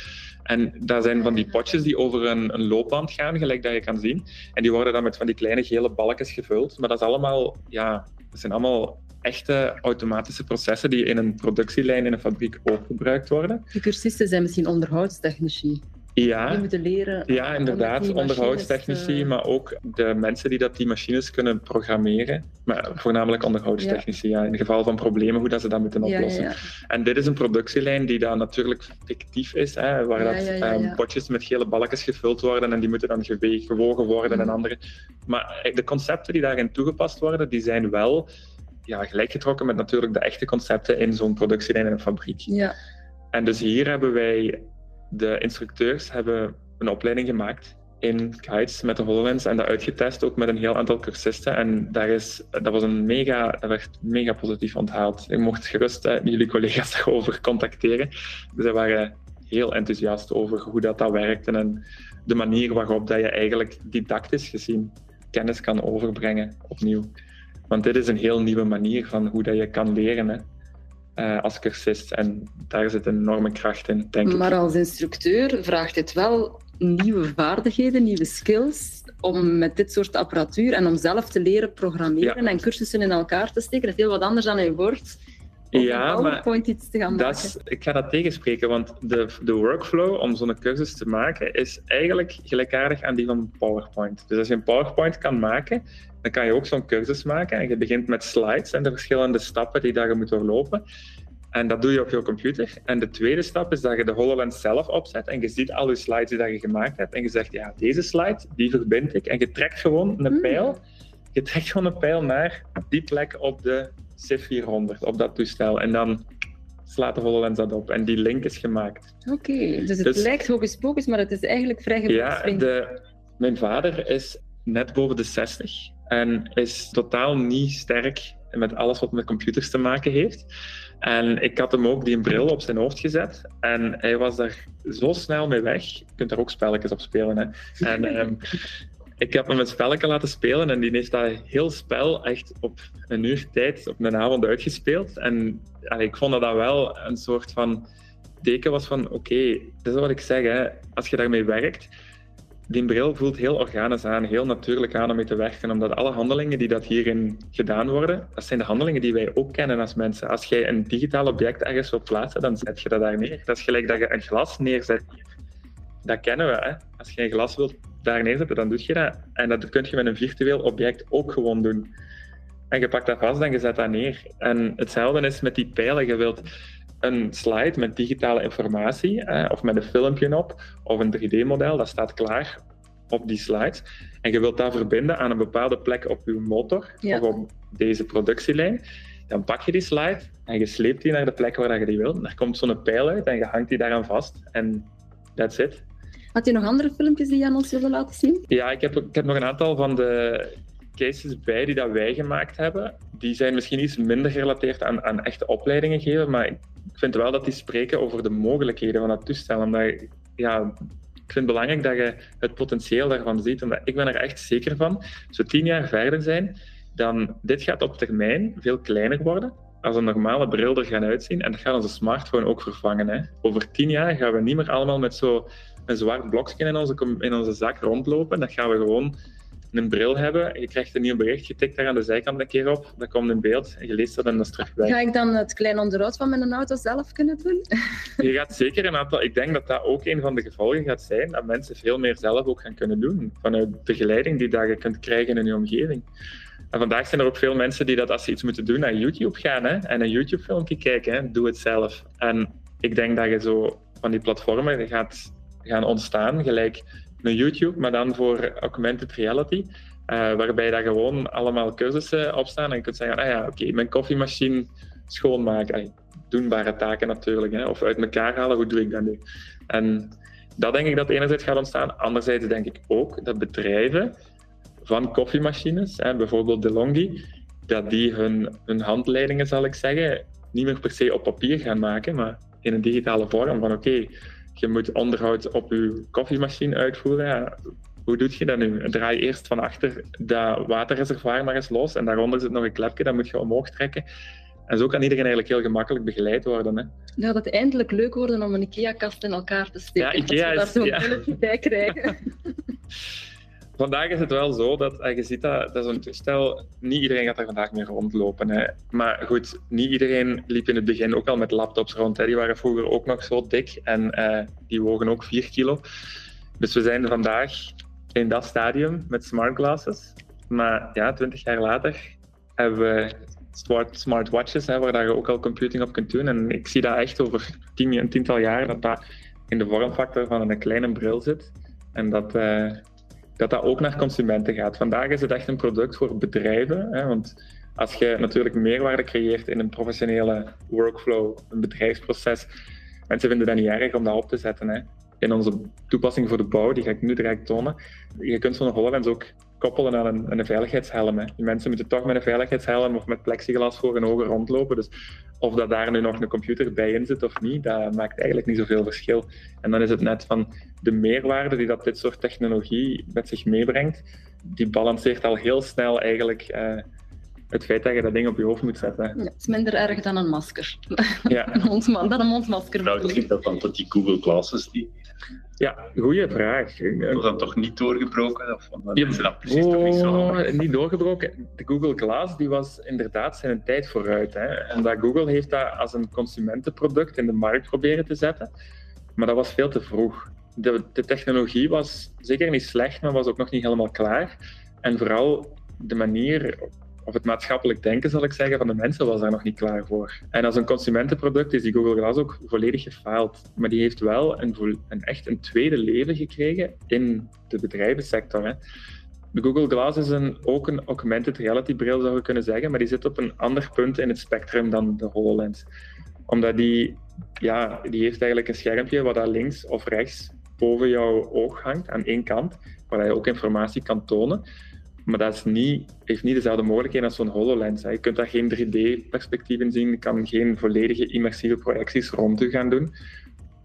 En dat zijn van die potjes die over een, een, loopband gaan, gelijk dat je kan zien. En die worden dan met van die kleine gele balkjes gevuld. Maar dat is allemaal, ja, dat zijn allemaal echte automatische processen die in een productielijn in een fabriek ook gebruikt worden. De cursisten zijn misschien onderhoudstechnici. Ja, die moeten leren. Ja, inderdaad. Onderhoudstechnici, uh... maar ook de mensen die dat die machines kunnen programmeren. Maar voornamelijk onderhoudstechnici, ja. In het geval van problemen, hoe dat ze dat moeten oplossen. Ja, ja, en dit is een productielijn die dan natuurlijk fictief is, hè, waar dat, um, potjes met gele balkjes gevuld worden en die moeten dan gewogen worden en mhm. andere. Maar eh, de concepten die daarin toegepast worden, die zijn wel ja, gelijkgetrokken met natuurlijk de echte concepten in zo'n productielijn in een fabriek. Ja. En dus hier hebben wij de instructeurs hebben een opleiding gemaakt in kites met de HoloLens en dat uitgetest ook met een heel aantal cursisten. En daar is, dat, was een mega, dat werd mega positief onthaald. Ik mocht gerust jullie collega's daarover contacteren. Ze waren heel enthousiast over hoe dat, dat werkte en de manier waarop dat je eigenlijk didactisch gezien kennis kan overbrengen opnieuw. Want dit is een heel nieuwe manier van hoe dat je kan leren. Hè. Uh, als cursist. En daar zit een enorme kracht in, denk ik. Maar als instructeur vraagt het wel nieuwe vaardigheden, nieuwe skills om met dit soort apparatuur en om zelf te leren programmeren en cursussen in elkaar te steken. Dat is heel wat anders dan in Word. Ja, maar iets te gaan dat is, ik ga dat tegenspreken, want de, de workflow om zo'n cursus te maken is eigenlijk gelijkaardig aan die van PowerPoint. Dus als je een PowerPoint kan maken, dan kan je ook zo'n cursus maken. En je begint met slides en de verschillende stappen die je moet doorlopen. En dat doe je op je computer. En de tweede stap is dat je de HoloLens zelf opzet en je ziet al je slides die je gemaakt hebt. En je zegt, ja, deze slide, die verbind ik. En je trekt gewoon een hmm. pijl. Je trekt gewoon een pijl naar die plek op de CIF 400, op dat toestel. En dan slaat de HoloLens dat op. En die link is gemaakt. Oké, dus het dus, lijkt hocus pocus, maar het is eigenlijk vrij Ja, de, mijn vader is net boven de 60 en is totaal niet sterk met alles wat met computers te maken heeft. En ik had hem ook die een bril op zijn hoofd gezet. En hij was daar zo snel mee weg. Je kunt er ook spelletjes op spelen. Hè. En um, ik heb hem een spelletje laten spelen. En die heeft dat heel spel echt op een uur tijd, op een avond uitgespeeld. En ik vond dat dat wel een soort van teken was van... Oké, okay, dat is wat ik zeg. Hè. Als je daarmee werkt die bril voelt heel organisch aan, heel natuurlijk aan om mee te werken, omdat alle handelingen die dat hierin gedaan worden, dat zijn de handelingen die wij ook kennen als mensen. Als jij een digitaal object ergens wilt plaatsen, dan zet je dat daar neer. Dat is gelijk dat je een glas neerzet. Dat kennen we. Hè? Als je een glas wilt daar neerzetten, dan doe je dat. En dat kun je met een virtueel object ook gewoon doen. En je pakt dat vast en je zet dat neer. En hetzelfde is met die pijlen. Je wilt een slide met digitale informatie, of met een filmpje op, of een 3D-model, dat staat klaar op die slide. En je wilt dat verbinden aan een bepaalde plek op je motor, of op deze productielijn. Dan pak je die slide en je sleept die naar de plek waar je die wilt. Daar komt zo'n pijl uit en je hangt die daaraan vast. En that's it. Had je nog andere filmpjes die je aan ons wilde laten zien? Ja, ik heb, ik heb nog een aantal van de cases bij die dat wij gemaakt hebben. Die zijn misschien iets minder gerelateerd aan, aan echte opleidingen geven, maar ik vind wel dat die spreken over de mogelijkheden van dat toestel. Omdat ja, ik vind het belangrijk dat je het potentieel daarvan ziet. Omdat ik ben er echt zeker van, zo tien jaar verder zijn, dan dit gaat op termijn veel kleiner worden als een normale bril er gaan uitzien. En dat gaat onze smartphone ook vervangen. Hè. Over tien jaar gaan we niet meer allemaal met zo'n zwart blokje in onze, in onze zak rondlopen. Dat gaan we gewoon een bril hebben. Je krijgt een nieuw bericht, je tikt daar aan de zijkant een keer op, dat komt in beeld en je leest dat en dat is terug Ga ik dan het klein onderhoud van mijn auto zelf kunnen doen? Je gaat zeker een aantal... Ik denk dat dat ook een van de gevolgen gaat zijn, dat mensen veel meer zelf ook gaan kunnen doen. Vanuit begeleiding die je kunt krijgen in je omgeving. En vandaag zijn er ook veel mensen die dat als ze iets moeten doen naar YouTube gaan hè, en een YouTube-filmpje kijken. Hè, doe het zelf. En ik denk dat je zo van die platformen gaat gaan ontstaan, gelijk een YouTube, maar dan voor augmented reality. Uh, waarbij daar gewoon allemaal cursussen op staan. En je kunt zeggen, ah ja, oké, mijn koffiemachine schoonmaken. doenbare taken natuurlijk. Hè. Of uit elkaar halen, hoe doe ik dat nu? En dat denk ik dat enerzijds gaat ontstaan. Anderzijds denk ik ook dat bedrijven van koffiemachines, hè, bijvoorbeeld DeLonghi, dat die hun, hun handleidingen, zal ik zeggen, niet meer per se op papier gaan maken, maar in een digitale vorm. Van oké, je moet onderhoud op je koffiemachine uitvoeren. Ja, hoe doe je dat nu? Draai eerst van achter dat waterreservoir maar eens los en daaronder zit nog een klepje, dat moet je omhoog trekken. En zo kan iedereen eigenlijk heel gemakkelijk begeleid worden. Hè. Gaat het eindelijk leuk worden om een IKEA-kast in elkaar te steken? Ja, IKEA dat we daar zo'n ja. bij krijgen. Vandaag is het wel zo dat je ziet dat, dat zo'n toestel, niet iedereen gaat er vandaag mee rondlopen. Hè. Maar goed, niet iedereen liep in het begin ook al met laptops rond. Die waren vroeger ook nog zo dik en uh, die wogen ook 4 kilo. Dus we zijn vandaag in dat stadium met smart glasses. Maar ja, 20 jaar later hebben we smart, smartwatches, hè, waar je ook al computing op kunt doen. En ik zie dat echt over een tiental jaar dat dat in de vormfactor van een kleine bril zit. En dat, uh, dat dat ook naar consumenten gaat. Vandaag is het echt een product voor bedrijven. Hè, want als je natuurlijk meerwaarde creëert in een professionele workflow, een bedrijfsproces, mensen vinden dat niet erg om dat op te zetten. Hè. In onze toepassing voor de bouw, die ga ik nu direct tonen, je kunt zo'n HoloLens ook koppelen aan een, een veiligheidshelm. Hè. Die mensen moeten toch met een veiligheidshelm of met plexiglas voor hun ogen rondlopen. Dus of dat daar nu nog een computer bij in zit of niet, dat maakt eigenlijk niet zoveel verschil. En dan is het net van de meerwaarde die dat dit soort technologie met zich meebrengt, die balanceert al heel snel eigenlijk uh, het feit dat je dat ding op je hoofd moet zetten. Ja, het is minder erg dan een masker. Ja. een mondma dan een mondmasker. Nou, ik dat dan tot die Google Glasses die ja, goede vraag. Was dat toch niet doorgebroken? Of ja, dat precies oh, niet, zo niet doorgebroken. De Google Glass die was inderdaad zijn tijd vooruit. Hè. En dat Google heeft dat als een consumentenproduct in de markt proberen te zetten. Maar dat was veel te vroeg. De, de technologie was zeker niet slecht, maar was ook nog niet helemaal klaar. En vooral de manier of het maatschappelijk denken, zal ik zeggen, van de mensen was daar nog niet klaar voor. En als een consumentenproduct is die Google Glass ook volledig gefaald. Maar die heeft wel een, een echt een tweede leven gekregen in de bedrijvensector. Hè. De Google Glass is een, ook een augmented reality bril, zou je kunnen zeggen, maar die zit op een ander punt in het spectrum dan de HoloLens. Omdat die, ja, die heeft eigenlijk een schermpje wat daar links of rechts boven jouw oog hangt, aan één kant, waar je ook informatie kan tonen. Maar dat is niet, heeft niet dezelfde mogelijkheden als zo'n HoloLens. Hè. Je kunt daar geen 3D-perspectief in zien, je kan geen volledige immersieve projecties rond u gaan doen.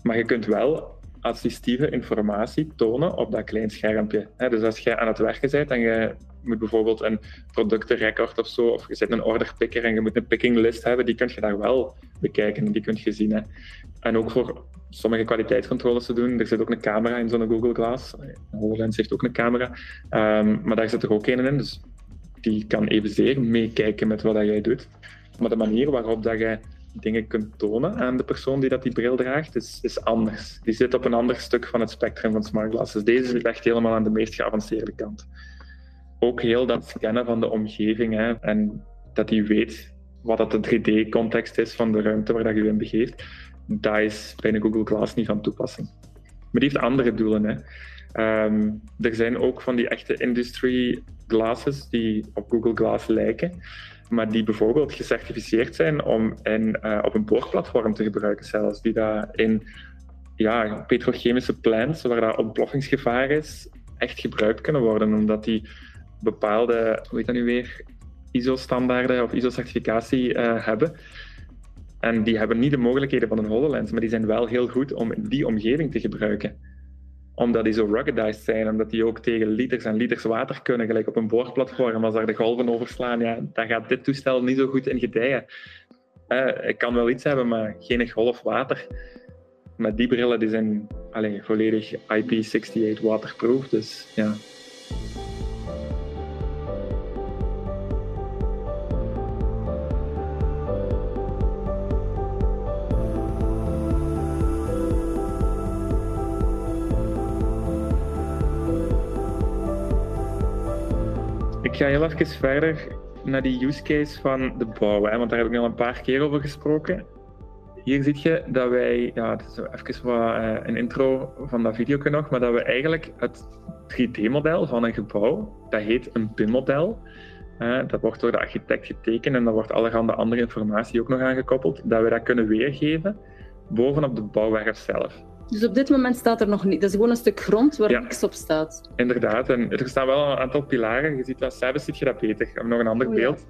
Maar je kunt wel assistieve informatie tonen op dat klein schermpje. Dus als je aan het werken bent en je moet bijvoorbeeld een productenrecord of zo, of je zet een orderpicker en je moet een picking list hebben, die kun je daar wel bekijken, die kun je zien. Hè. En ook voor sommige kwaliteitscontroles te doen, er zit ook een camera in zo'n Google Glass. HoloLens heeft ook een camera, um, maar daar zit er ook een in, dus die kan evenzeer meekijken met wat jij doet. Maar de manier waarop dat je dingen kunt tonen aan de persoon die dat die bril draagt, is, is anders. Die zit op een ander stuk van het spectrum van smart glasses. Deze echt helemaal aan de meest geavanceerde kant. Ook heel dat scannen van de omgeving hè, en dat hij weet wat dat de 3D-context is van de ruimte waar dat je in begeeft, dat is bij Google Glass niet van toepassing. Maar die heeft andere doelen. Hè. Ehm, er zijn ook van die echte industry glasses die op Google Glass lijken maar die bijvoorbeeld gecertificeerd zijn om in, uh, op een boorplatform te gebruiken zelfs, die daar in ja, petrochemische plants, waar dat ontploffingsgevaar is, echt gebruikt kunnen worden, omdat die bepaalde, hoe heet dat nu weer, ISO-standaarden of ISO-certificatie uh, hebben. En die hebben niet de mogelijkheden van een HoloLens, maar die zijn wel heel goed om die omgeving te gebruiken omdat die zo ruggedized zijn, omdat die ook tegen liters en liters water kunnen, gelijk op een boordplatform. Als daar de golven overslaan, ja, dan gaat dit toestel niet zo goed in gedijen. Uh, ik kan wel iets hebben, maar geen golf water. Maar die brillen die zijn allez, volledig IP68 waterproof, dus ja. Ga heel even verder naar die use case van de bouw, hè, want daar heb ik al een paar keer over gesproken. hier zie je dat wij, ja, het is even wat, uh, een intro van dat video nog, maar dat we eigenlijk het 3D-model van een gebouw, dat heet een BIM-model, dat wordt door de architect getekend en daar wordt allerhande andere informatie ook nog aangekoppeld, dat we dat kunnen weergeven bovenop de bouwwerf zelf. Dus op dit moment staat er nog niet. Dat is gewoon een stuk grond waar niks op staat. Inderdaad. En er staan wel een aantal pilaren. Je ziet dat zelfs ziet je dat beter. Nog een ander oh, beeld.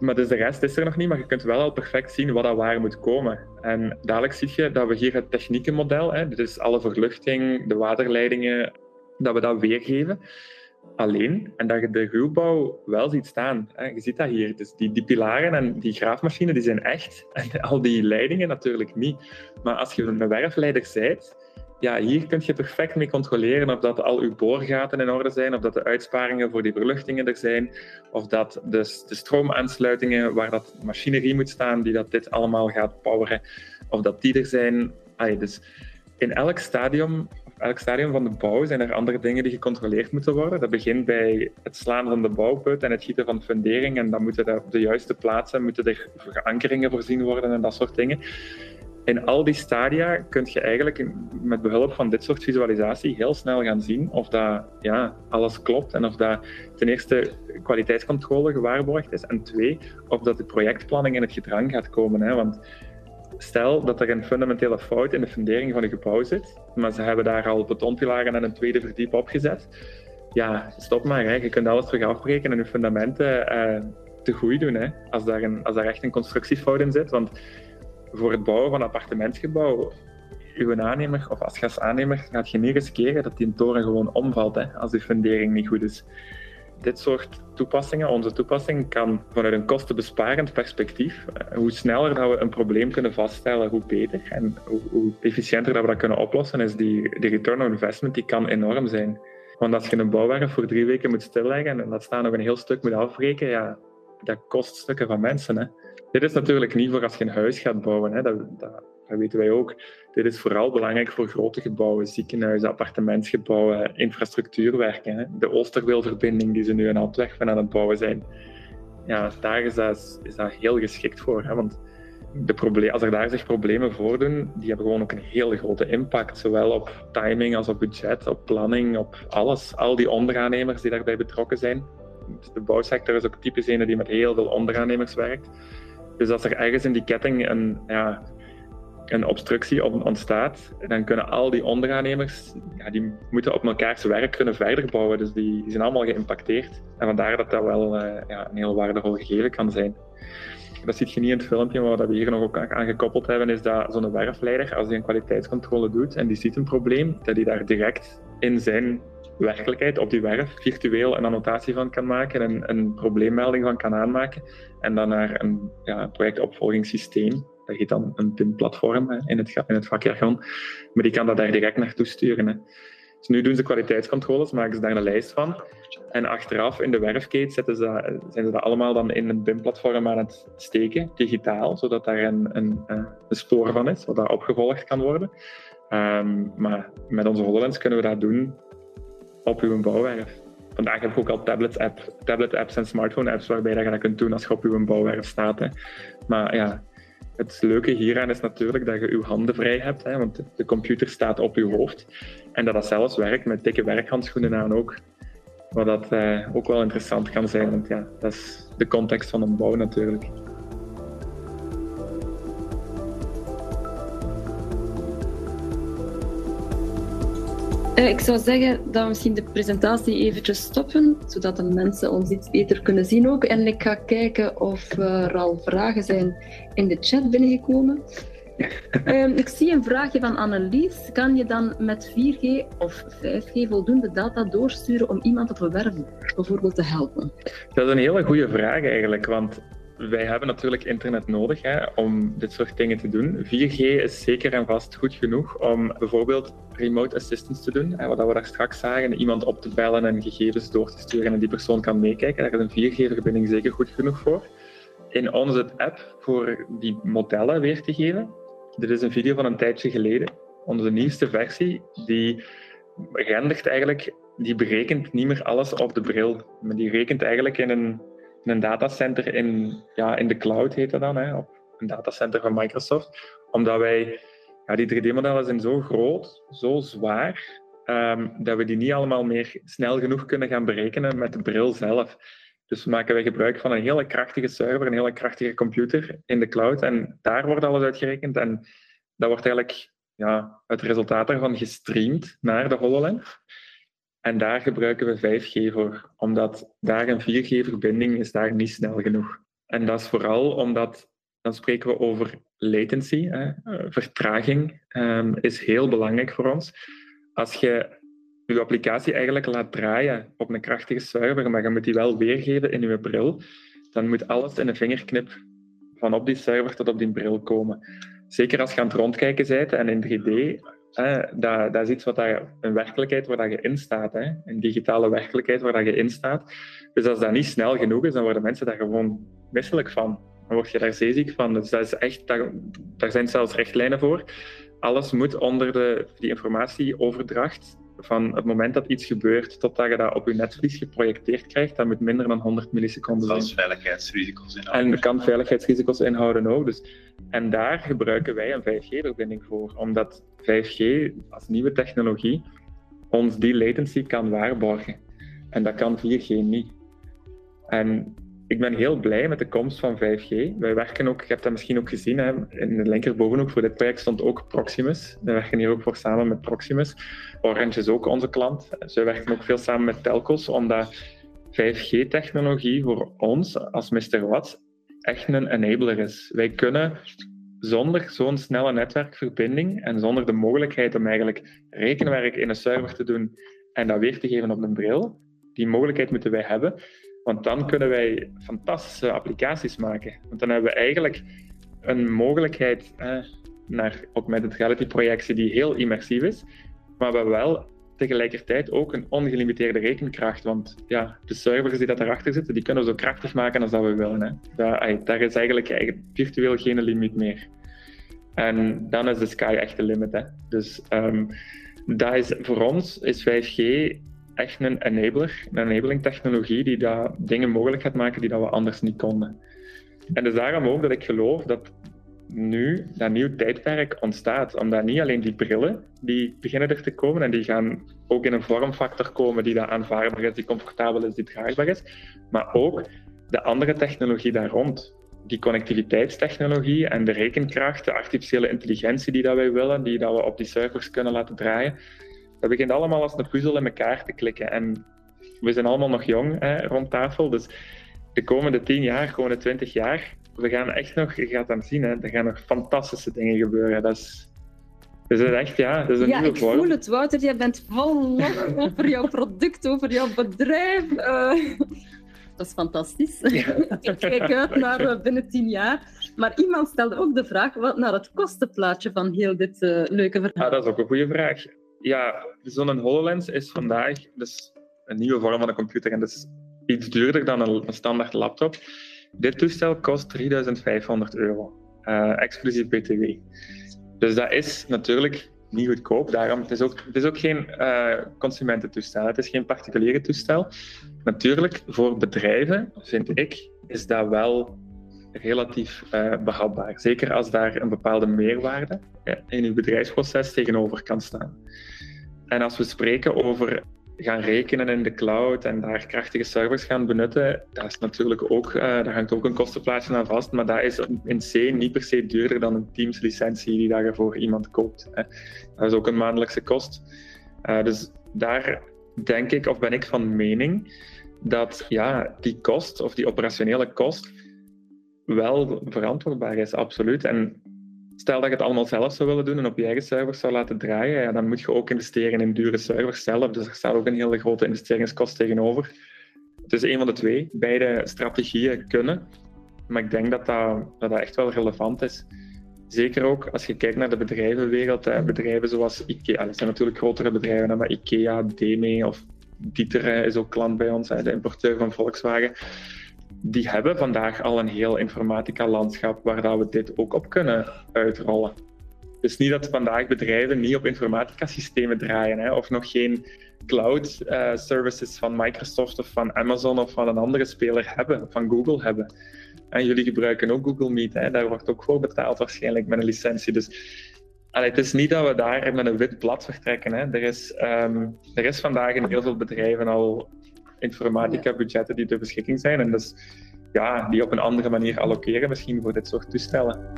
Maar dus de rest is er nog niet, maar je kunt wel al perfect zien wat dat waar moet komen. En dadelijk zie je dat we hier het techniekenmodel, hè, dus alle verluchting, de waterleidingen, dat we dat weergeven. Alleen, en dat je de ruwbouw wel ziet staan. Je ziet dat hier. Dus die, die pilaren en die graafmachine die zijn echt. En al die leidingen natuurlijk niet. Maar als je een werfleider bent, ja, hier kun je perfect mee controleren of dat al uw boorgaten in orde zijn, of dat de uitsparingen voor die verluchtingen er zijn, of dat de, de stroomaansluitingen waar dat machinerie moet staan, die dat dit allemaal gaat poweren, of dat die er zijn. Dus in elk stadium, elk stadium van de bouw zijn er andere dingen die gecontroleerd moeten worden. Dat begint bij het slaan van de bouwput en het gieten van de fundering, en dan moeten er op de juiste plaatsen moeten er verankeringen voorzien worden en dat soort dingen in al die stadia kun je eigenlijk met behulp van dit soort visualisatie heel snel gaan zien of dat ja, alles klopt en of dat ten eerste kwaliteitscontrole gewaarborgd is en twee, of dat de projectplanning in het gedrang gaat komen. Hè? Want stel dat er een fundamentele fout in de fundering van een gebouw zit, maar ze hebben daar al betonpilaren en een tweede verdiep opgezet. Ja, stop maar. Hè. Je kunt alles terug afbreken en je fundamenten uh, te goed doen. Hè. Als, daar een, als daar echt een constructiefout in zit. Want voor het bouwen van een appartementsgebouw, uw aannemer of als gasaannemer gaat je niet riskeren dat die toren gewoon omvalt hè, als de fundering niet goed is. Dit soort toepassingen, onze toepassing, kan vanuit een kostenbesparend perspectief, eh, hoe sneller dat we een probleem kunnen vaststellen, hoe beter. En hoe, efficiënter dat we dat kunnen oplossen, is die, die return on investment die kan enorm zijn. Want als je een bouwwerf voor drie weken moet stilleggen en dat staan nog een heel stuk moet afbreken, ja, dat kost stukken van mensen. Hè. Dit is natuurlijk niet voor als je een huis gaat bouwen. Hè. Dat, dat, weten wij ook. Dit is vooral belangrijk voor grote gebouwen, ziekenhuizen, appartementsgebouwen, infrastructuurwerken. Hè. De Oosterweelverbinding die ze nu in Antwerpen aan het bouwen zijn. Ja, daar is dat, is dat heel geschikt voor. Hè. Want de probleem, als er daar zich problemen voordoen, die hebben gewoon ook een hele grote impact. Zowel op timing als op budget, op planning, op alles. Al die onderaannemers die daarbij betrokken zijn. De bouwsector is ook typisch een die met heel veel onderaannemers werkt. Dus als er ergens in die ketting een, ja, een obstructie ontstaat, dan kunnen al die onderaannemers, ja, die moeten op elkaars werk kunnen verder bouwen. Dus die, zijn allemaal geïmpacteerd. En vandaar dat dat wel uh, ja, een heel waardevol gegeven kan zijn. Dat zie je niet in het filmpje, maar wat we hier nog ook aan gekoppeld hebben, is dat zo'n werfleider, als hij een kwaliteitscontrole doet en die ziet een probleem, dat hij daar direct in zijn werkelijkheid op die werf virtueel een annotatie van kan maken, en een probleemmelding van kan aanmaken en dan naar een ja, projectopvolgingssysteem. Dat heet dan een PIN-platform in het, in het vakjargon. Maar die kan dat daar direct naartoe sturen. Hè. Dus nu doen ze kwaliteitscontroles, maken ze daar een lijst van. En achteraf in de werfkate zetten ze, zijn ze dat allemaal dan in een BIM-platform aan het steken, digitaal, zodat daar een, een, een spoor van is, wat daar opgevolgd kan worden. Um, maar met onze HoloLens kunnen we dat doen op uw bouwwerf. Vandaag heb ik ook al tablet, app, tablet en smartphone apps waarbij je dat kunt doen als je op uw bouwwerf staat. Hè. Maar ja, het leuke hieraan is natuurlijk dat je uw handen vrij hebt, hè, want de computer staat op uw hoofd. En dat dat zelfs werkt met dikke werkhandschoenen aan ook. Wat dat eh, ook wel interessant kan zijn, want ja, dat is de context van een bouw natuurlijk. Ik zou zeggen dat we misschien de presentatie eventjes stoppen, zodat de mensen ons iets beter kunnen zien ook. En ik ga kijken of er al vragen zijn in de chat binnengekomen. um, ik zie een vraagje van Annelies. Kan je dan met 4G of 5G voldoende data doorsturen om iemand een werf bijvoorbeeld te helpen? Dat is een hele goede vraag eigenlijk, want wij hebben natuurlijk internet nodig hè, om dit soort dingen te doen. 4G is zeker en vast goed genoeg om bijvoorbeeld remote assistance te doen. Hè, wat we daar straks zagen, iemand op te bellen en gegevens door te sturen en die persoon kan meekijken. Daar is een 4G-verbinding zeker goed genoeg voor. In onze app voor die modellen weer te geven. Dit is een video van een tijdje geleden. Onze nieuwste versie, die rendert eigenlijk, die berekent niet meer alles op de bril. Maar die rekent eigenlijk in een een datacenter in, ja, in de cloud heet dat dan, hè, op een datacenter van Microsoft, omdat wij, ja, die 3D-modellen zijn zo groot, zo zwaar, ehm, dat we die niet allemaal meer snel genoeg kunnen gaan berekenen met de bril zelf. Dus maken wij gebruik van een hele krachtige server, een hele krachtige computer in de cloud. En daar wordt alles uitgerekend. En dat wordt eigenlijk ja, het resultaat daarvan gestreamd naar de HoloLens. En daar gebruiken we 5G voor, omdat daar een 4G-verbinding is daar niet snel genoeg. En dat is vooral omdat, dan spreken we over latency, hè. Vertraging um, is heel belangrijk voor ons. Als je je applicatie eigenlijk laat draaien op een krachtige server, maar je moet die wel weergeven in je bril, dan moet alles in een vingerknip van op die server tot op die bril komen. Zeker als je aan het rondkijken bent en in 3D, dat, dat is iets wat je, een werkelijkheid waar je in staat, hè, een digitale werkelijkheid waar je in staat. Dus als dat niet snel genoeg is, dan worden mensen daar gewoon misselijk van. Dan word je daar zeeziek van. Dus dat is echt, daar, daar zijn zelfs richtlijnen voor. Alles moet onder de, die informatieoverdracht van het moment dat iets gebeurt totdat je dat op je netvlies geprojecteerd krijgt, dat moet minder dan 100 milliseconden zijn. Dat is veiligheidsrisico's inhouden. En dat kan veiligheidsrisico's inhouden ook. Dus, en daar gebruiken wij een 5G-verbinding voor, omdat 5G als nieuwe technologie ons die latency kan waarborgen. En dat kan 4G niet. En ik ben heel blij met de komst van 5G. Wij werken ook, je hebt dat misschien ook gezien, hè, in de linkerbovenhoek voor dit project stond ook Proximus. We werken hier ook voor samen met Proximus. Orange is ook onze klant. Ze werken ook veel samen met telcos, omdat 5G-technologie voor ons als Mr. Watt echt een enabler is. Wij kunnen zonder zo'n snelle netwerkverbinding en zonder de mogelijkheid om eigenlijk rekenwerk in een server te doen en dat weer te geven op een bril, die mogelijkheid moeten wij hebben want dan kunnen wij fantastische applicaties maken. Want dan hebben we eigenlijk een mogelijkheid eh, naar augmented reality projectie die heel immersief is, maar we wel tegelijkertijd ook een ongelimiteerde rekenkracht. Want ja, de servers die dat erachter zitten, die kunnen we zo krachtig maken als dat we willen. Hè. Daar, daar is eigenlijk, virtueel geen limiet meer. En dan is de sky echt de limit. Hè. Dus um, is, voor ons is 5G echt een enabler, een enabling technologie die dat dingen mogelijk gaat maken die dat we anders niet konden. En dus daarom ook dat ik geloof dat nu dat nieuw tijdperk ontstaat. Omdat niet alleen die brillen, die beginnen er te komen en die gaan ook in een vormfactor komen die dat aanvaardbaar is, die comfortabel is, die draagbaar is. Maar ook de andere technologie daar rond. Die connectiviteitstechnologie en de rekenkracht, de artificiële intelligentie die dat wij willen, die dat we op die servers kunnen laten draaien dat begint allemaal als een puzzel in elkaar te klikken. En we zijn allemaal nog jong hè, rond tafel, dus de komende tien jaar, komende twintig jaar, we gaan echt nog, je gaat dan zien, hè, er gaan nog fantastische dingen gebeuren. Dat is, dus het echt, ja, dat is een ja, nieuwe vorm. ik voel het, Wouter. Jij bent vol lof over jouw product, over jouw bedrijf. Uh, dat is fantastisch. ik kijk uit naar uh, binnen tien jaar. Maar iemand stelde ook de vraag wat naar het kostenplaatje van heel dit uh, leuke verhaal. Ah, dat is ook een goede vraag ja, zo'n HoloLens is vandaag dus een nieuwe vorm van een computer en dat is iets duurder dan een, standaard laptop. Dit toestel kost 3500 euro, uh, exclusief BTW. Dus dat is natuurlijk niet goedkoop. Daarom, het, is ook, het is ook geen uh, consumententoestel, het is geen particuliere toestel. Natuurlijk, voor bedrijven, vind ik, is dat wel relatief uh, behapbaar. Zeker als daar een bepaalde meerwaarde in uw bedrijfsproces tegenover kan staan. En als we spreken over gaan rekenen in de cloud en daar krachtige servers gaan benutten, dat is natuurlijk ook, uh, daar hangt ook een kostenplaatje aan vast, maar dat is in C niet per se duurder dan een Teams licentie die je voor iemand koopt. Hè. Dat is ook een maandelijkse kost. Uh, dus daar denk ik, of ben ik van mening, dat ja, die kost, of die operationele kost, wel verantwoordbaar is, absoluut. En stel dat je het allemaal zelf zou willen doen en op je eigen servers zou laten draaien, ja, dan moet je ook investeren in dure servers zelf. Dus er staat ook een hele grote investeringskost tegenover. Het is een van de twee. Beide strategieën kunnen. Maar ik denk dat dat, dat, echt wel relevant is. Zeker ook als je kijkt naar de bedrijvenwereld. Bedrijven zoals IKEA, dat zijn natuurlijk grotere bedrijven, maar IKEA, DME of Dieter is ook klant bij ons, de importeur van Volkswagen die hebben vandaag al een heel informatica-landschap waar dat we dit ook op kunnen uitrollen. Dus niet dat vandaag bedrijven niet op informatica-systemen draaien hè, of nog geen cloud uh, services van Microsoft of van Amazon of van een andere speler hebben, van Google hebben. En jullie gebruiken ook Google Meet, hè, daar wordt ook voor betaald waarschijnlijk met een licentie. Dus het is niet dat we daar met een wit blad vertrekken. Hè. Er, is, um, er is vandaag in heel veel bedrijven al informatica-budgetten die ter beschikking zijn. En dus ja, die op een andere manier allokeren misschien voor dit soort toestellen.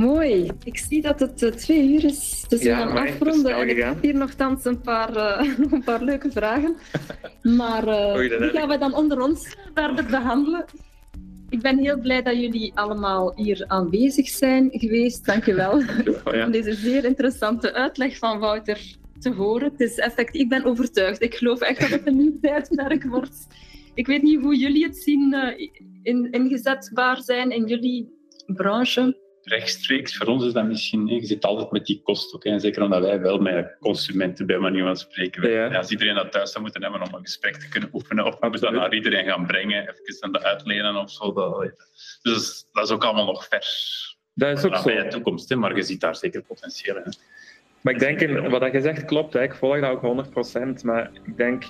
Mooi. Ik zie dat het uh, twee uur is, dus we gaan afronden. En ik heb hier nogthans een paar, uh, een paar leuke vragen. Maar uh, die gaan we dan onder ons verder behandelen. Ik ben heel blij dat jullie allemaal hier aanwezig zijn geweest. Dank je wel om deze zeer interessante uitleg van Wouter te horen. Het is effectief, ik ben overtuigd. Ik geloof echt dat het een nieuw tijdperk wordt. Ik weet niet hoe jullie het zien in, inzetbaar zijn in jullie branche rechtstreeks. Voor ons is dat misschien, je zit altijd met die kosten ook. En zeker omdat wij wel met consumenten bij manier van spreken. Ja. Als iedereen dat thuis zou moeten hebben om een gesprek te kunnen oefenen, of moeten we dat naar iedereen gaan brengen, even aan de uitlenen of zo. Dat, dus dat is ook allemaal nog vers. Dat is ook zo. Bij de toekomst, hè, maar je ziet daar zeker potentieel in. Maar ik denk, wat je zegt klopt, hè. ik volg dat ook 100%. Maar ik denk,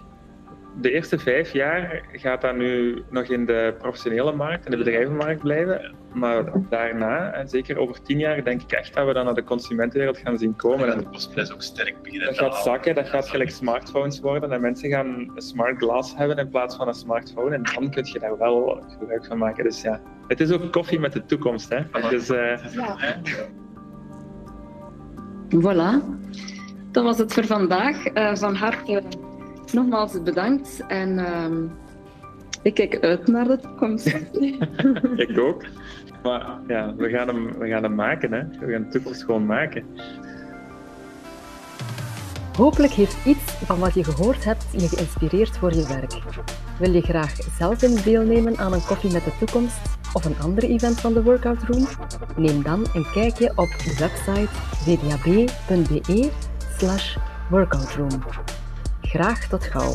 de eerste vijf jaar gaat dat nu nog in de professionele markt, in de bedrijvenmarkt blijven. Maar daarna, en zeker over tien jaar, denk ik echt dat we dan naar de consumentenwereld gaan zien komen. En de kostprijs ook sterk beginnen Dat gaat zakken, dat gaat gelijk smartphones worden. En mensen gaan een smart glass hebben in plaats van een smartphone. En dan kun je daar wel gebruik van maken. Dus ja, het is ook koffie met de toekomst. Hè? Dus, uh... ja. Voilà. Dat was het voor vandaag. Uh, van harte nogmaals bedankt en uh, ik kijk uit naar de toekomst. ik ook. Maar ja, we gaan hem, we gaan hem maken. Hè. We gaan de toekomst gewoon maken. Hopelijk heeft iets van wat je gehoord hebt je geïnspireerd voor je werk. Wil je graag zelf in deelnemen aan een koffie met de toekomst of een ander event van de Workout Room? Neem dan een kijkje op de website vdab.be slash workoutroom. Graag tot gauw.